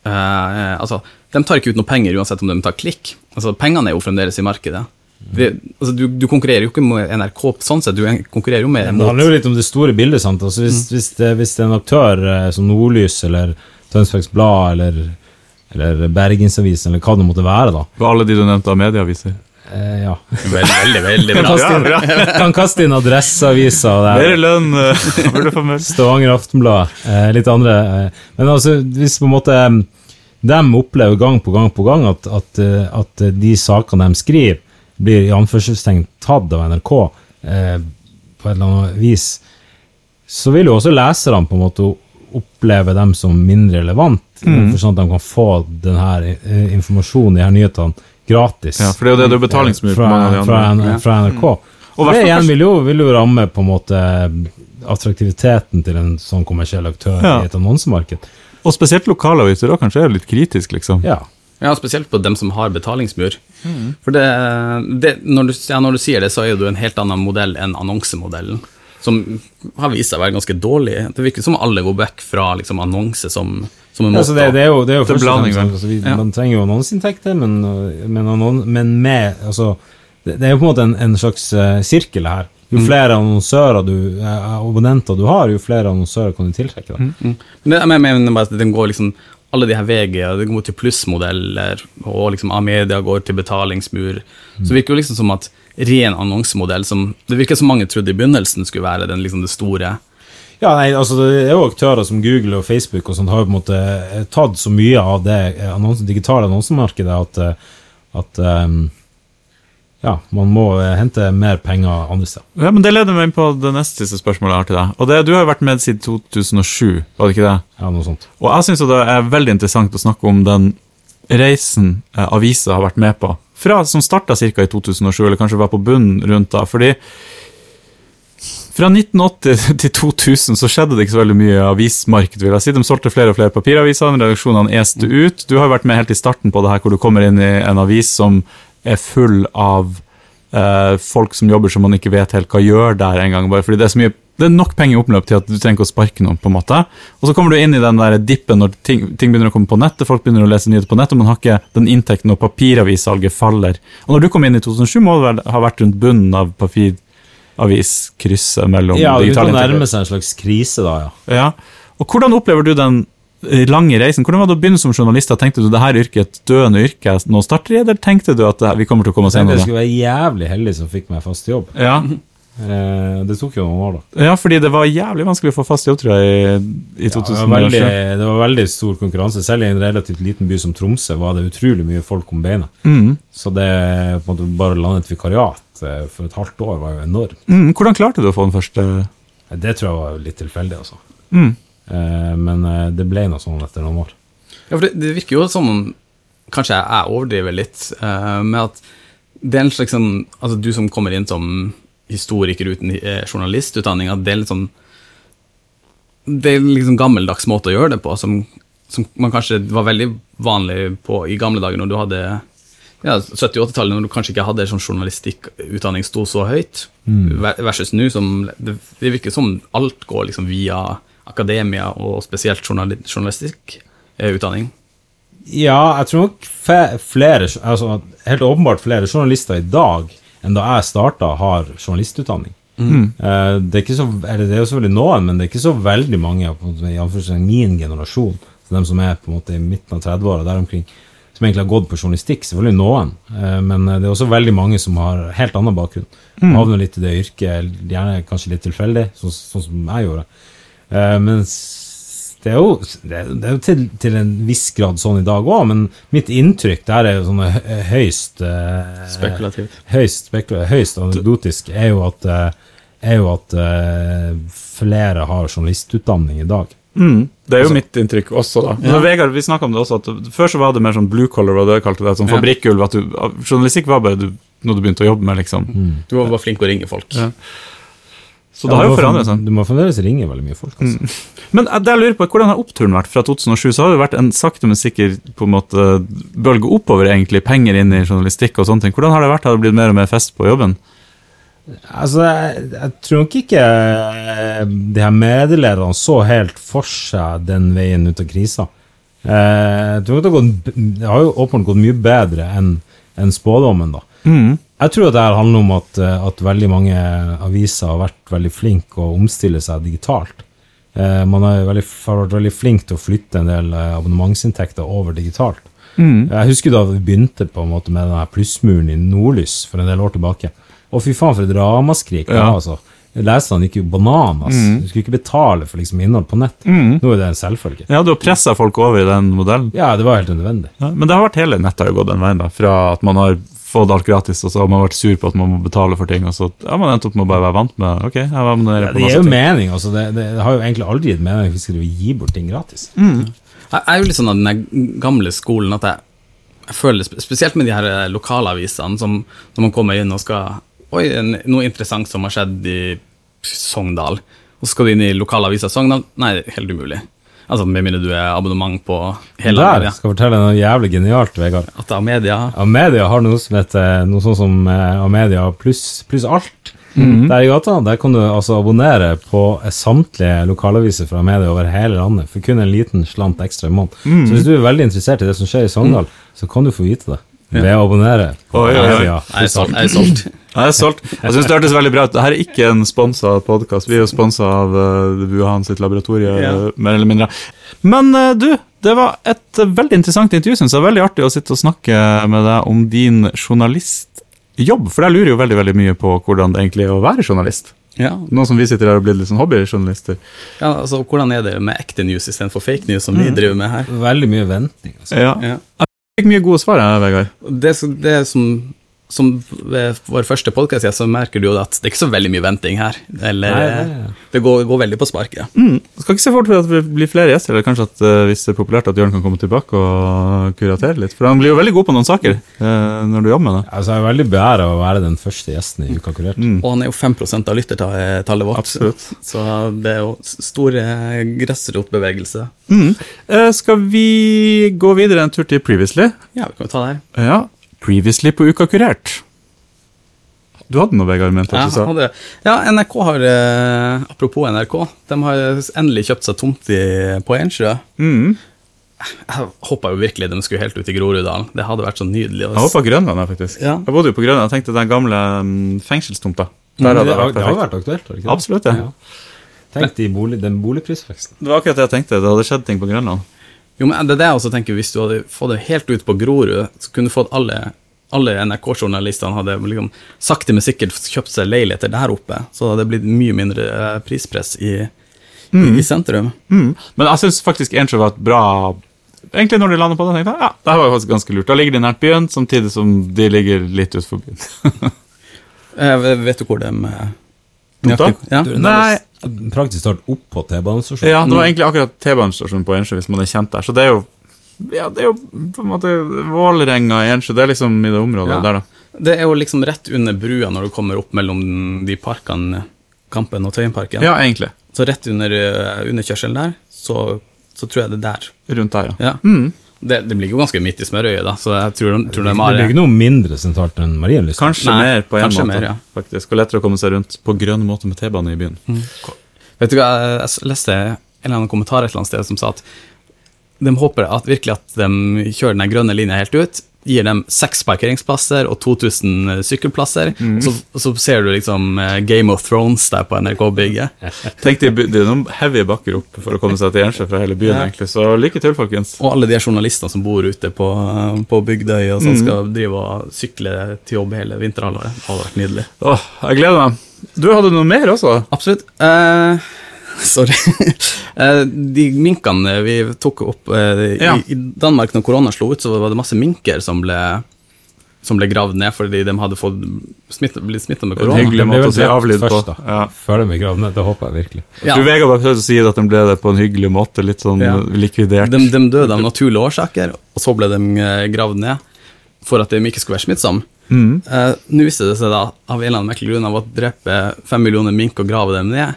eh, eh, Altså, de tar ikke ut noe penger uansett om de tar klikk. Altså, Pengene er jo fremdeles i markedet. Det, altså, du, du konkurrerer jo ikke med NRK sånn sett, du konkurrerer jo med Det handler jo litt om det store bildet. sant? Altså hvis, hvis, det, hvis det er en aktør eh, som Nordlys eller Tønsbergs Blad eller, eller Bergensavisen eller hva det måtte være, da. På alle de du nevnte av medieaviser. Eh, ja. Veldig, veldig, veldig Kan kaste inn, [LAUGHS] kan kaste inn Adresseavisa Mer lønn eh, burde få meldt. Stavanger Aftenblad. Eh, litt andre. Eh. Men altså, hvis på en måte eh, de opplever gang på gang på gang at, at, at de sakene de skriver, blir i anførselstegn tatt av NRK eh, på et eller annet vis, så vil jo også leserne på en måte oppleve dem som mindre relevant, for sånn at de kan få denne eh, informasjonen, de her nyhetene, gratis. Ja, for det er jo det du er betalingsmur på fra, mange av de andre. Fra, fra NRK. Mm. Og det igjen vil jo, vil jo ramme på en måte attraktiviteten til en sånn kommersiell aktør Ja. i et annonsemarked. Og spesielt lokalaviser òg, kanskje er litt kritisk, liksom. Ja. Ja, spesielt på dem som har betalingsmur. For det, det, når, du, ja, når du sier det, så er jo det en helt annen modell enn annonsemodellen. Som har vist seg å være ganske dårlig. Det virker som alle går vekk fra liksom, annonse som, som en måte Altså det, det er jo, det er jo er først og fremst, altså, vi, Ja. Man trenger jo annonseinntekter, men, men, annons, men med altså, det, det er jo på en måte en, en slags uh, sirkel her. Jo flere annonsører du, eh, abonnenter du har, jo flere annonsører kan du tiltrekke deg. Mm. Men det, jeg mener bare at den går liksom alle de her VG det går til plussmodeller, og liksom Amedia går til betalingsmur. Så det virker jo liksom som at ren annonsemodell som Det virker som mange trodde i begynnelsen skulle være den liksom det store. Ja, nei, altså Det er jo aktører som Google og Facebook og sånt har jo på en måte eh, tatt så mye av det eh, annons, digitale annonsemarkedet at, eh, at eh, ja, man må eh, hente mer penger andre steder. Ja, men Det leder meg inn på det neste siste spørsmålet jeg har til deg. Og det, Du har jo vært med siden 2007, var det ikke det? Ja, noe sånt. Og jeg syns det er veldig interessant å snakke om den reisen eh, avisa har vært med på. Fra som starta ca. i 2007, eller kanskje var på bunnen rundt da. Fordi Fra 1980 [LAUGHS] til 2000 så skjedde det ikke så veldig mye avismarked. vil jeg si. De solgte flere og flere papiraviser, redaksjonene este ut. Du har jo vært med helt i starten på det her, hvor du kommer inn i en avis som er full av eh, folk som jobber som man ikke vet helt hva gjør der engang. Fordi det er så mye det er nok penger i oppløp til at du trenger ikke å sparke noen. på en måte. Og så kommer du inn i den der dippen når ting, ting, begynner å komme på nettet, folk begynner å lese nyheter på nettet, og man har ikke den inntekten når papiravissalget faller. Og når du kom inn i 2007, må det vel ha vært rundt bunnen av papiraviskrysset mellom Ja, det kan nærme seg en slags krise da, ja. Ja. Og hvordan opplever du den lange reisen? Hvordan var det å begynne som journalist? Tenkte du det her yrket er et døende yrke nå starter i, eller tenkte du at vi kommer til å komme oss gjennom tenkte jeg det? skulle være jævlig heldig som fikk meg fast jobb. Ja. [LAUGHS] Eh, det tok jo noen år, da. ja, fordi det var jævlig vanskelig å få fast jobb, tror jeg, i, i Ja, det, 2007. var veldig, det var veldig stor konkurranse. Selv i en relativt liten by som Tromsø var det utrolig mye folk om beina. Mm. Så det på en måte bare å lande et vikariat eh, for et halvt år var jo enormt. Mm. Hvordan klarte du å få den første Det tror jeg var litt tilfeldig, altså. mm. Eh, men eh, det ble noe sånn etter noen år. Ja, for det, det virker jo som om Kanskje jeg, overdriver litt eh, med at det er en slags sånn Altså, du som kommer inn som historiker uten journalistutdanning, at det er litt sånn Det er liksom gammeldags måte å gjøre det på, som, som man kanskje var veldig vanlig på i gamle dager, når du hadde ja, 70-80-tallet, når du kanskje ikke hadde sånn journalistikkutdanning sto så høyt, mm. versus nå som det, det virker som alt går liksom via akademia, og spesielt journali journalistikkutdanning. Ja, jeg tror nok flere altså, Helt åpenbart flere journalister i dag enn da jeg starta, har journalistutdanning. Mm. det, er ikke så, eller det er jo selvfølgelig noen, men det er ikke så veldig mange i min generasjon, så dem som er på en måte i midten av 30-åra der omkring, som egentlig har gått på journalistikk. Selvfølgelig noen, eh, men det er også veldig mange som har helt annen bakgrunn. Havner litt i det yrket, gjerne kanskje litt tilfeldig, sånn, sånn som jeg gjorde. Eh, mens det er jo, det er, det er jo til, til en viss grad sånn i dag òg, men mitt inntrykk der er jo sånn høyst eh, Spekulativt. Høyst, spekula høyst anekdotisk er jo at, eh, er jo at eh, flere har journalistutdanning i dag. Mm. Det er jo mitt inntrykk også, da. Men Vegard, vi om det også, at Før så var det mer sånn blue collar, hva du kalte det, sånn fabrikkulv fabrikkgulv. at du- Journalistikk var bare du, noe du begynte å jobbe med, liksom. Du var bare flink å ringe folk. Ja. Så det har jo forandret seg. Du må fremdeles ringe veldig mye folk. Altså. Men jeg- det jeg lurer på, hvordan har oppturen vært fra 2007? Så har det vært en sakte, men sikker på en måte bølge oppover, egentlig. Penger inn i journalistikk og sånne ting. Hvordan har det vært? Har det blitt mer og mer fest på jobben? Altså, jeg, jeg tror nok ikke eh, de her medielederne så helt for seg den veien ut av krisa. Eh, Jeg tror det har, gått, det har jo åpenbart gått mye bedre enn en spådommen, da. Jeg tror det her handler om at, eh, at veldig mange aviser har vært veldig flinke å omstille seg digitalt. Eh, Man har, veldig, har vært veldig flink til å flytte en del eh, abonnementsinntekter over digitalt. Jeg husker da vi begynte på en måte med den plussmuren i Nordlys for en del år tilbake. Å fy faen, for et ramaskrik Ja. var, altså. Leserne gikk jo bananas. Du skulle ikke betale for liksom innhold på nett. Nå er det en selvfølge. Ja, du har pressa folk over i den modellen. Ja, det var helt unødvendig. Ja, men det har vært hele nettet har gått den veien, da. Fra at man har fått alt gratis, og så har man vært sur på at man må betale for ting, og så har man endt opp med å bare være vant med Ok, jeg abonnerer Ja, på det gir jo ting. mening. Altså, det, det, det har jo egentlig aldri gitt mening vi skal gi bort ting gratis. Jeg jeg er jo litt sånn av den gamle skolen at jeg, jeg føler spe- Spesielt med de her eh, lokalavisene, som når man kommer inn og skal Oi, noe interessant som har skjedd i Sogndal. Og så skal du inn i lokalavisa Sogndal. Nei, det er helt umulig. Altså, Med mindre du er abonnement på hele Der media. skal jeg fortelle noe jævlig genialt, Vegard. At Amedia Amedia har noe som heter noe sånn som eh, Amedia pluss plus alt. Der i gata der kan du altså abonnere på eh, samtlige lokalaviser fra Amedia over hele landet for kun en liten slant ekstra i måneden. Så hvis du er veldig interessert i det som skjer i Sogndal, så kan du få vite det ved å abonnere. Oi, oi, oi. Jeg er solgt. Jeg er solgt. Jeg er solgt. Jeg syns det hørtes veldig bra ut. Dette er ikke en sponsa podkast. Vi er jo sponsa av uh, Wuhan sitt laboratorie, Ja. eh, mer eller mindre. Men eh, du, det var et eh, veldig interessant intervju, syns jeg. Veldig artig å sitte og snakke med deg om din journalistjobb. For jeg lurer jo veldig veldig mye på hvordan det egentlig er å være journalist. Ja. Nå som vi sitter her og blir litt sånn hobbyjournalister. ja, altså Hvordan er det med ekte news istedenfor fake news, som vi driver med her? Veldig mye venting. Altså. Ja. Ja. Fikk mye gode svar, jeg, Vegard. Det, det som som ved vår første podkast, så merker du jo at det er ikke så veldig mye venting her. Eller Nei, det- det går, går veldig på sparket. Mm. Skal ikke se fort for at det blir flere gjester, eller kanskje at eh, hvis det er populært at Jørn kan komme tilbake og kuratere litt. For han blir jo veldig god på noen saker eh, når du jobber med det. Altså, jeg er veldig beæra av å være den første gjesten i Uka kurert. Mm. Og han er jo 5% av lyttertallet vårt. Absolutt. Så det er jo store stor eh, gressrotbevegelse. Mm. Eh, skal vi gå videre en tur til Previously? Ja, vi kan jo ta det her. Ja. Previously på Uka kurert. Du hadde noe, Vegard, mente jeg. at du sa? hadde, ja, NRK har eh, Apropos NRK, de har endelig kjøpt seg tomt i, på Ensjø. Mm. Jeg håpa jo virkelig de skulle helt ut i Groruddalen. Det hadde vært så nydelig. også. Jeg håpa Grønland, faktisk. Ja. Jeg bodde jo på Grønland. Jeg tenkte den gamle mm, fengselstomta. Der Det, hadde det vært det har vært aktuelt, har det ikke det? Absolutt, ja. Tenk de bolig, den boligprisveksten. Det var akkurat det jeg tenkte. Det hadde skjedd ting på Grønland. Jo, men det er det jeg også tenker, Hvis du hadde fått det helt ut på Grorud, så kunne du fått alle, alle NRK-journalistene hadde liksom sakte, men sikkert kjøpt seg leiligheter der oppe. Så hadde det blitt mye mindre eh, prispress i, i, i sentrum. Mm. Men jeg syns faktisk Ensjø var et bra Egentlig når de landet på det, tenkte jeg ja, det her var faktisk ganske lurt. Da ligger de nært byen, samtidig som de ligger litt utenfor byen. Jeg [LAUGHS] vet du hvor de eh, Ja. Nei. Praktisk talt opp på T-banestasjonen. Ja, det var egentlig akkurat T-banestasjonen på Ensjø, hvis man er kjent der. Så det er jo ja, det er jo på en måte Vålerenga i Ensjø. Det er liksom i det området Ja. der, da. Det er jo liksom rett under brua når du kommer opp mellom de parkene, Kampen og Tøyenparken. Ja, egentlig. Så rett under uh, underkjørselen der, så, så tror jeg det er der. Rundt der, ja. Ja. Mm. Det, det ligger jo ganske midt i smørøyet, da, så jeg tror, tror de Det blir ikke noe mindre sentralt enn Marienlyst. Kanskje Nei, mer på en kanskje måte, mer, ja. faktisk. Og lettere å komme seg rundt på grønn måte med T-bane i byen. Vet du hva, jeg leste en eller annen kommentar et eller annet sted som sa at de håper at virkelig at de kjører den grønne linja helt ut, gir dem seks parkeringsplasser og 2000 sykkelplasser, og så, så ser du liksom eh, Game of Thrones der på NRK-bygget. [LAUGHS] Tenk det er noen heavy bakker opp for å komme seg til Ensjø fra hele byen, Ja. egentlig. Så lykke til, folkens. Og alle de journalistene som bor ute på, på Bygdøy og som skal drive og sykle til jobb hele vinterhalvåret. Det hadde vært nydelig. Åh, jeg gleder meg. Du hadde noe mer også? Absolutt. Eh, [LAUGHS] sorry. Eh, de minkene vi tok opp eh, Ja. i, Danmark når korona slo ut, så var det masse minker som ble, som ble gravd ned fordi de hadde fått smitt, blitt smitta med korona. hyggelig måte å si avlyd på. først, da. Ja. Før de ble gravd ned. Det håper jeg virkelig. Ja, Du Vegard bare prøvde å si at de ble det på en hyggelig måte, litt sånn Ja. likvidert. de, de døde av naturlige årsaker, og så ble de eh, gravd ned for at de ikke skulle være smittsomme. Mm. Uh, Nå viste det seg da, av en eller annen merkelig grunn, av å drepe fem millioner mink og grave dem ned,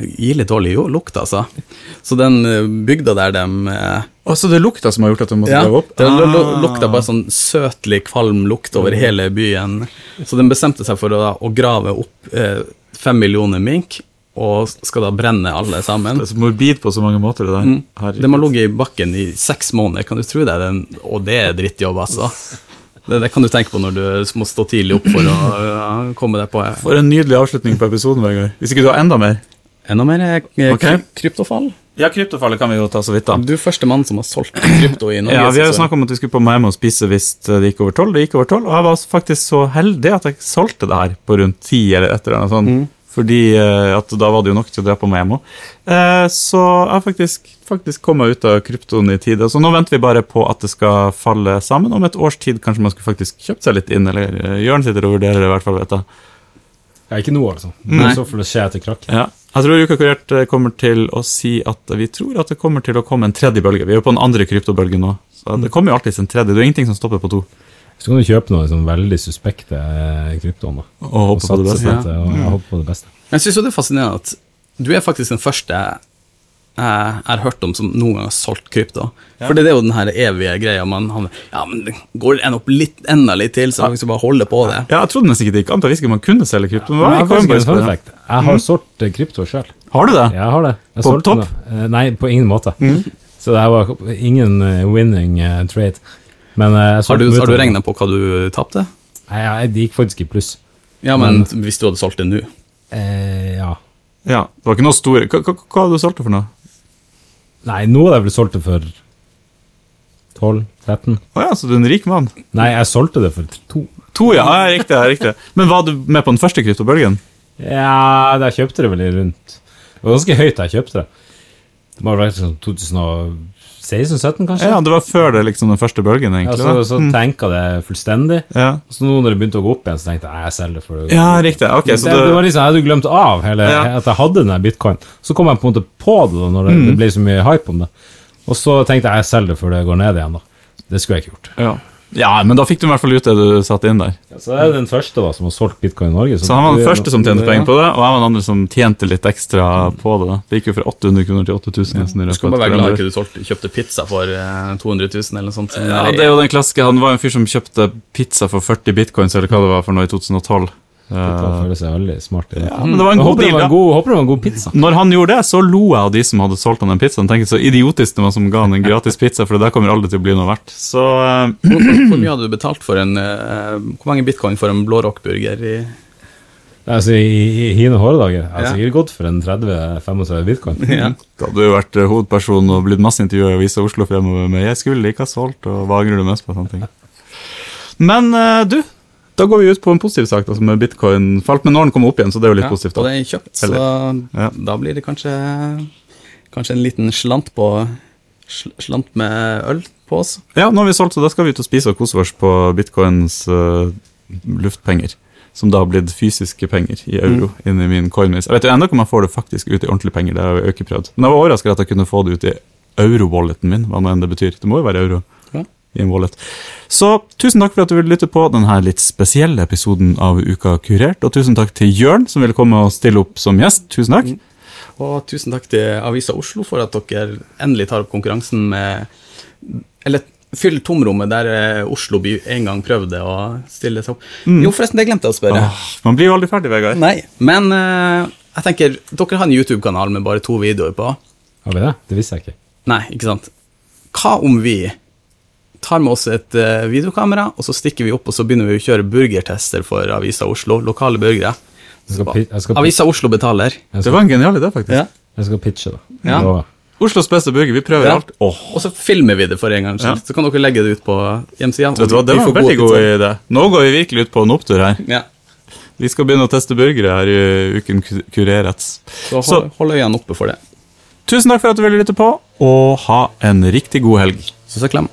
gir litt dårlig lukt, altså. Så den eh, bygda der de eh, så det er lukta som har gjort at de måtte Ja, opp? opp? det Ah. lukta bare sånn søtlig, kvalm lukt over hele byen. Så den bestemte seg for å, å grave opp eh, fem millioner mink, og skal da brenne alle sammen. Det er så morbid på så mange måter, det der. Mm. De har ligget i bakken i seks måneder, kan du tro det? Den, og det er drittjobb, altså. Det, det kan du tenke på når du må stå tidlig opp for å ja, komme deg på For en nydelig avslutning på episoden, Vegard. Hvis ikke du har enda mer? Enda mer okay. Kryptofall. Ja, kryptofallet kan vi jo ta så vidt, da. Du er første mann som har solgt krypto i Norge. Ja, Vi har jo snakka om at vi skulle på og spise hvis det gikk over tolv. Det gikk over tolv, og jeg var faktisk så heldig at jeg solgte det her på rundt ti eller et eller annet sånt. Mm. Fordi eh, at da var det jo nok til å dra på Miami. Eh, så jeg har faktisk, faktisk kommet ut av kryptoen i tide. Så nå venter vi bare på at det skal falle sammen. Om et års tid kanskje man skulle faktisk kjøpt seg litt inn, eller eh, Jørn sitter og vurderer det i hvert fall, vet jeg. Ja, ikke nå, altså. Nei. I så det skjer etter krakk. Ja. Jeg tror Uka Kurert eh, kommer til å si at vi tror at det kommer til å komme en tredje bølge. Vi er jo på den andre kryptobølgen nå. Så det kommer jo alltid en tredje. Det er ingenting som stopper på to. Så kan du kjøpe noen sånn veldig suspekte eh, kryptoen, da. Og håpe på det beste. og jeg håper på det beste. Jeg syns det er fascinerende at du er faktisk den første jeg har hørt om som noen gang har solgt krypto. For det er jo den her evige greia. Man, han, ja, men det går en opp litt, enda litt til, så man skal bare holde på det. Ja, jeg trodde nesten ikke det gikk an. Jeg visste ikke man kunne selge krypto. Ja, Jeg har det? fact. Jeg har solgt eh, krypto sjøl. Har du det? Jeg har det. Jeg På topp? det. Eh, Nei, på ingen måte. Så det her var ingen eh, winning trade. Men Har du, har du regna på hva du tapte? Nei, jeg- det gikk faktisk i pluss. Ja, men hvis du hadde solgt det nå? Eh, ja. Ja. Det var ikke noe store Hva, hva, hva hadde du solgt det for noe? Nei, nå hadde jeg vel solgt det for 12-13. Å ja, så du er en rik mann. Nei, jeg solgte det for to. To, ja. ja riktig. ja, riktig. Men var du med på den første kryptobølgen? Ja, jeg kjøpte det vel i rundt Det var ganske høyt jeg kjøpte det. Det må ha vært sånn 16-17, kanskje? Ja, det var før det liksom den første bølgen, Ja, så, så, mm. tenka det fullstendig. Ja, Så nå når det begynte å gå opp igjen, så tenkte jeg jeg selger det for det. ja riktig. Ok, det, så det var liksom, Jeg hadde glemt av hele, Ja. at jeg hadde den der bitcoin. Så kom jeg på en måte på det da når det, Mm. det ble så mye hype om det. Og så tenkte jeg jeg selger det før det går ned igjen. da Det skulle jeg ikke gjort. ja. Ja, men da fikk du i hvert fall ut det du satte inn der. Så jeg er den første da som har solgt bitcoin i Norge. Så han var den første som tjente penger på det, og jeg var den andre som tjente litt ekstra på det. da. Det gikk jo fra 800 kroner til 8000. nesten i Du skal bare være glad ikke du solgte, kjøpte pizza for eh, 200 000 eller noe sånt. Ja, det er jo den klassiske. Han var en fyr som kjøpte pizza for 40 bitcoins, eller hva det var for noe i 2012. Det Eh, føles veldig smart ja, men det var en god deal, var da. en god, håper det var en god pizza. Når han gjorde det, så lo jeg av de som hadde solgt han den pizzaen. Tenkte så idiotisk det var som ga han en gratis pizza, for det der kommer aldri til å bli noe verdt. Så uh... Hvor, hvor, mye hadde du betalt for en uh, Hvor mange bitcoin for en blårockburger i Altså, I, i hine håredager Jeg har sikkert gått for en 30-35 bitcoin. [LAUGHS] ja. da hadde du vært eh, hovedperson og blitt masse intervjuer i Avisa Oslo fremover med 'jeg skulle ikke ha solgt', og hva angrer du mest på? sånne ting. Men uh, du, da går vi ut på en positiv sak, da, som er bitcoin falt. Men når den kommer opp igjen, så det er jo litt Ja, positivt. Og det er kjøpt, så Ja. da blir det kanskje Kanskje en liten slant på Slant med øl på oss. Ja, nå har vi solgt, så da skal vi ut og spise og kose oss på bitcoins uh, luftpenger. Som da har blitt fysiske penger i euro inni min Coinbase. Jeg vet jo ennå ikke om jeg får det faktisk ut i ordentlige penger, det har jeg jo ikke prøvd. Men jeg var overrasket at jeg kunne få det ut i euro-walleten min, hva nå enn det betyr. Det må jo være euro Ja. i en wallet. Så tusen takk for at du ville lytte på denne litt spesielle episoden av Uka Kurert, og tusen takk til Jørn, som ville komme og stille opp som gjest. Tusen takk. Og tusen takk til Avisa Oslo for at dere endelig tar opp konkurransen med Eller fyll tomrommet der eh, Oslo by en gang prøvde å stille seg opp. Jo, forresten, det glemte jeg å spørre. Åh, man blir jo aldri ferdig, Vegard. Nei, men uh, jeg tenker Dere har en YouTube-kanal med bare to videoer på. Har vi det? Det visste jeg ikke. Nei, ikke sant. Hva om vi tar med oss et eh, videokamera, og så stikker vi opp og så begynner vi å kjøre burgertester for Avisa Oslo? Lokale burgere. Avisa Oslo betaler. Det var en genial idé, faktisk. Ja. jeg skal pitche, da. Ja. Oslos beste burger, vi prøver Ja. alt. Oh. Og så filmer vi det for en gangs skyld. Ja. Så kan dere legge det ut på hjemmesida. det var en veldig god idé. Nå går vi virkelig ut på en opptur her. Ja. Vi skal begynne å teste burgere her i uken ku- Kurerets. Så Så- hold, hold øynene oppe for det. Tusen takk for at du ville lytte på, og ha en riktig god helg. Så så klem.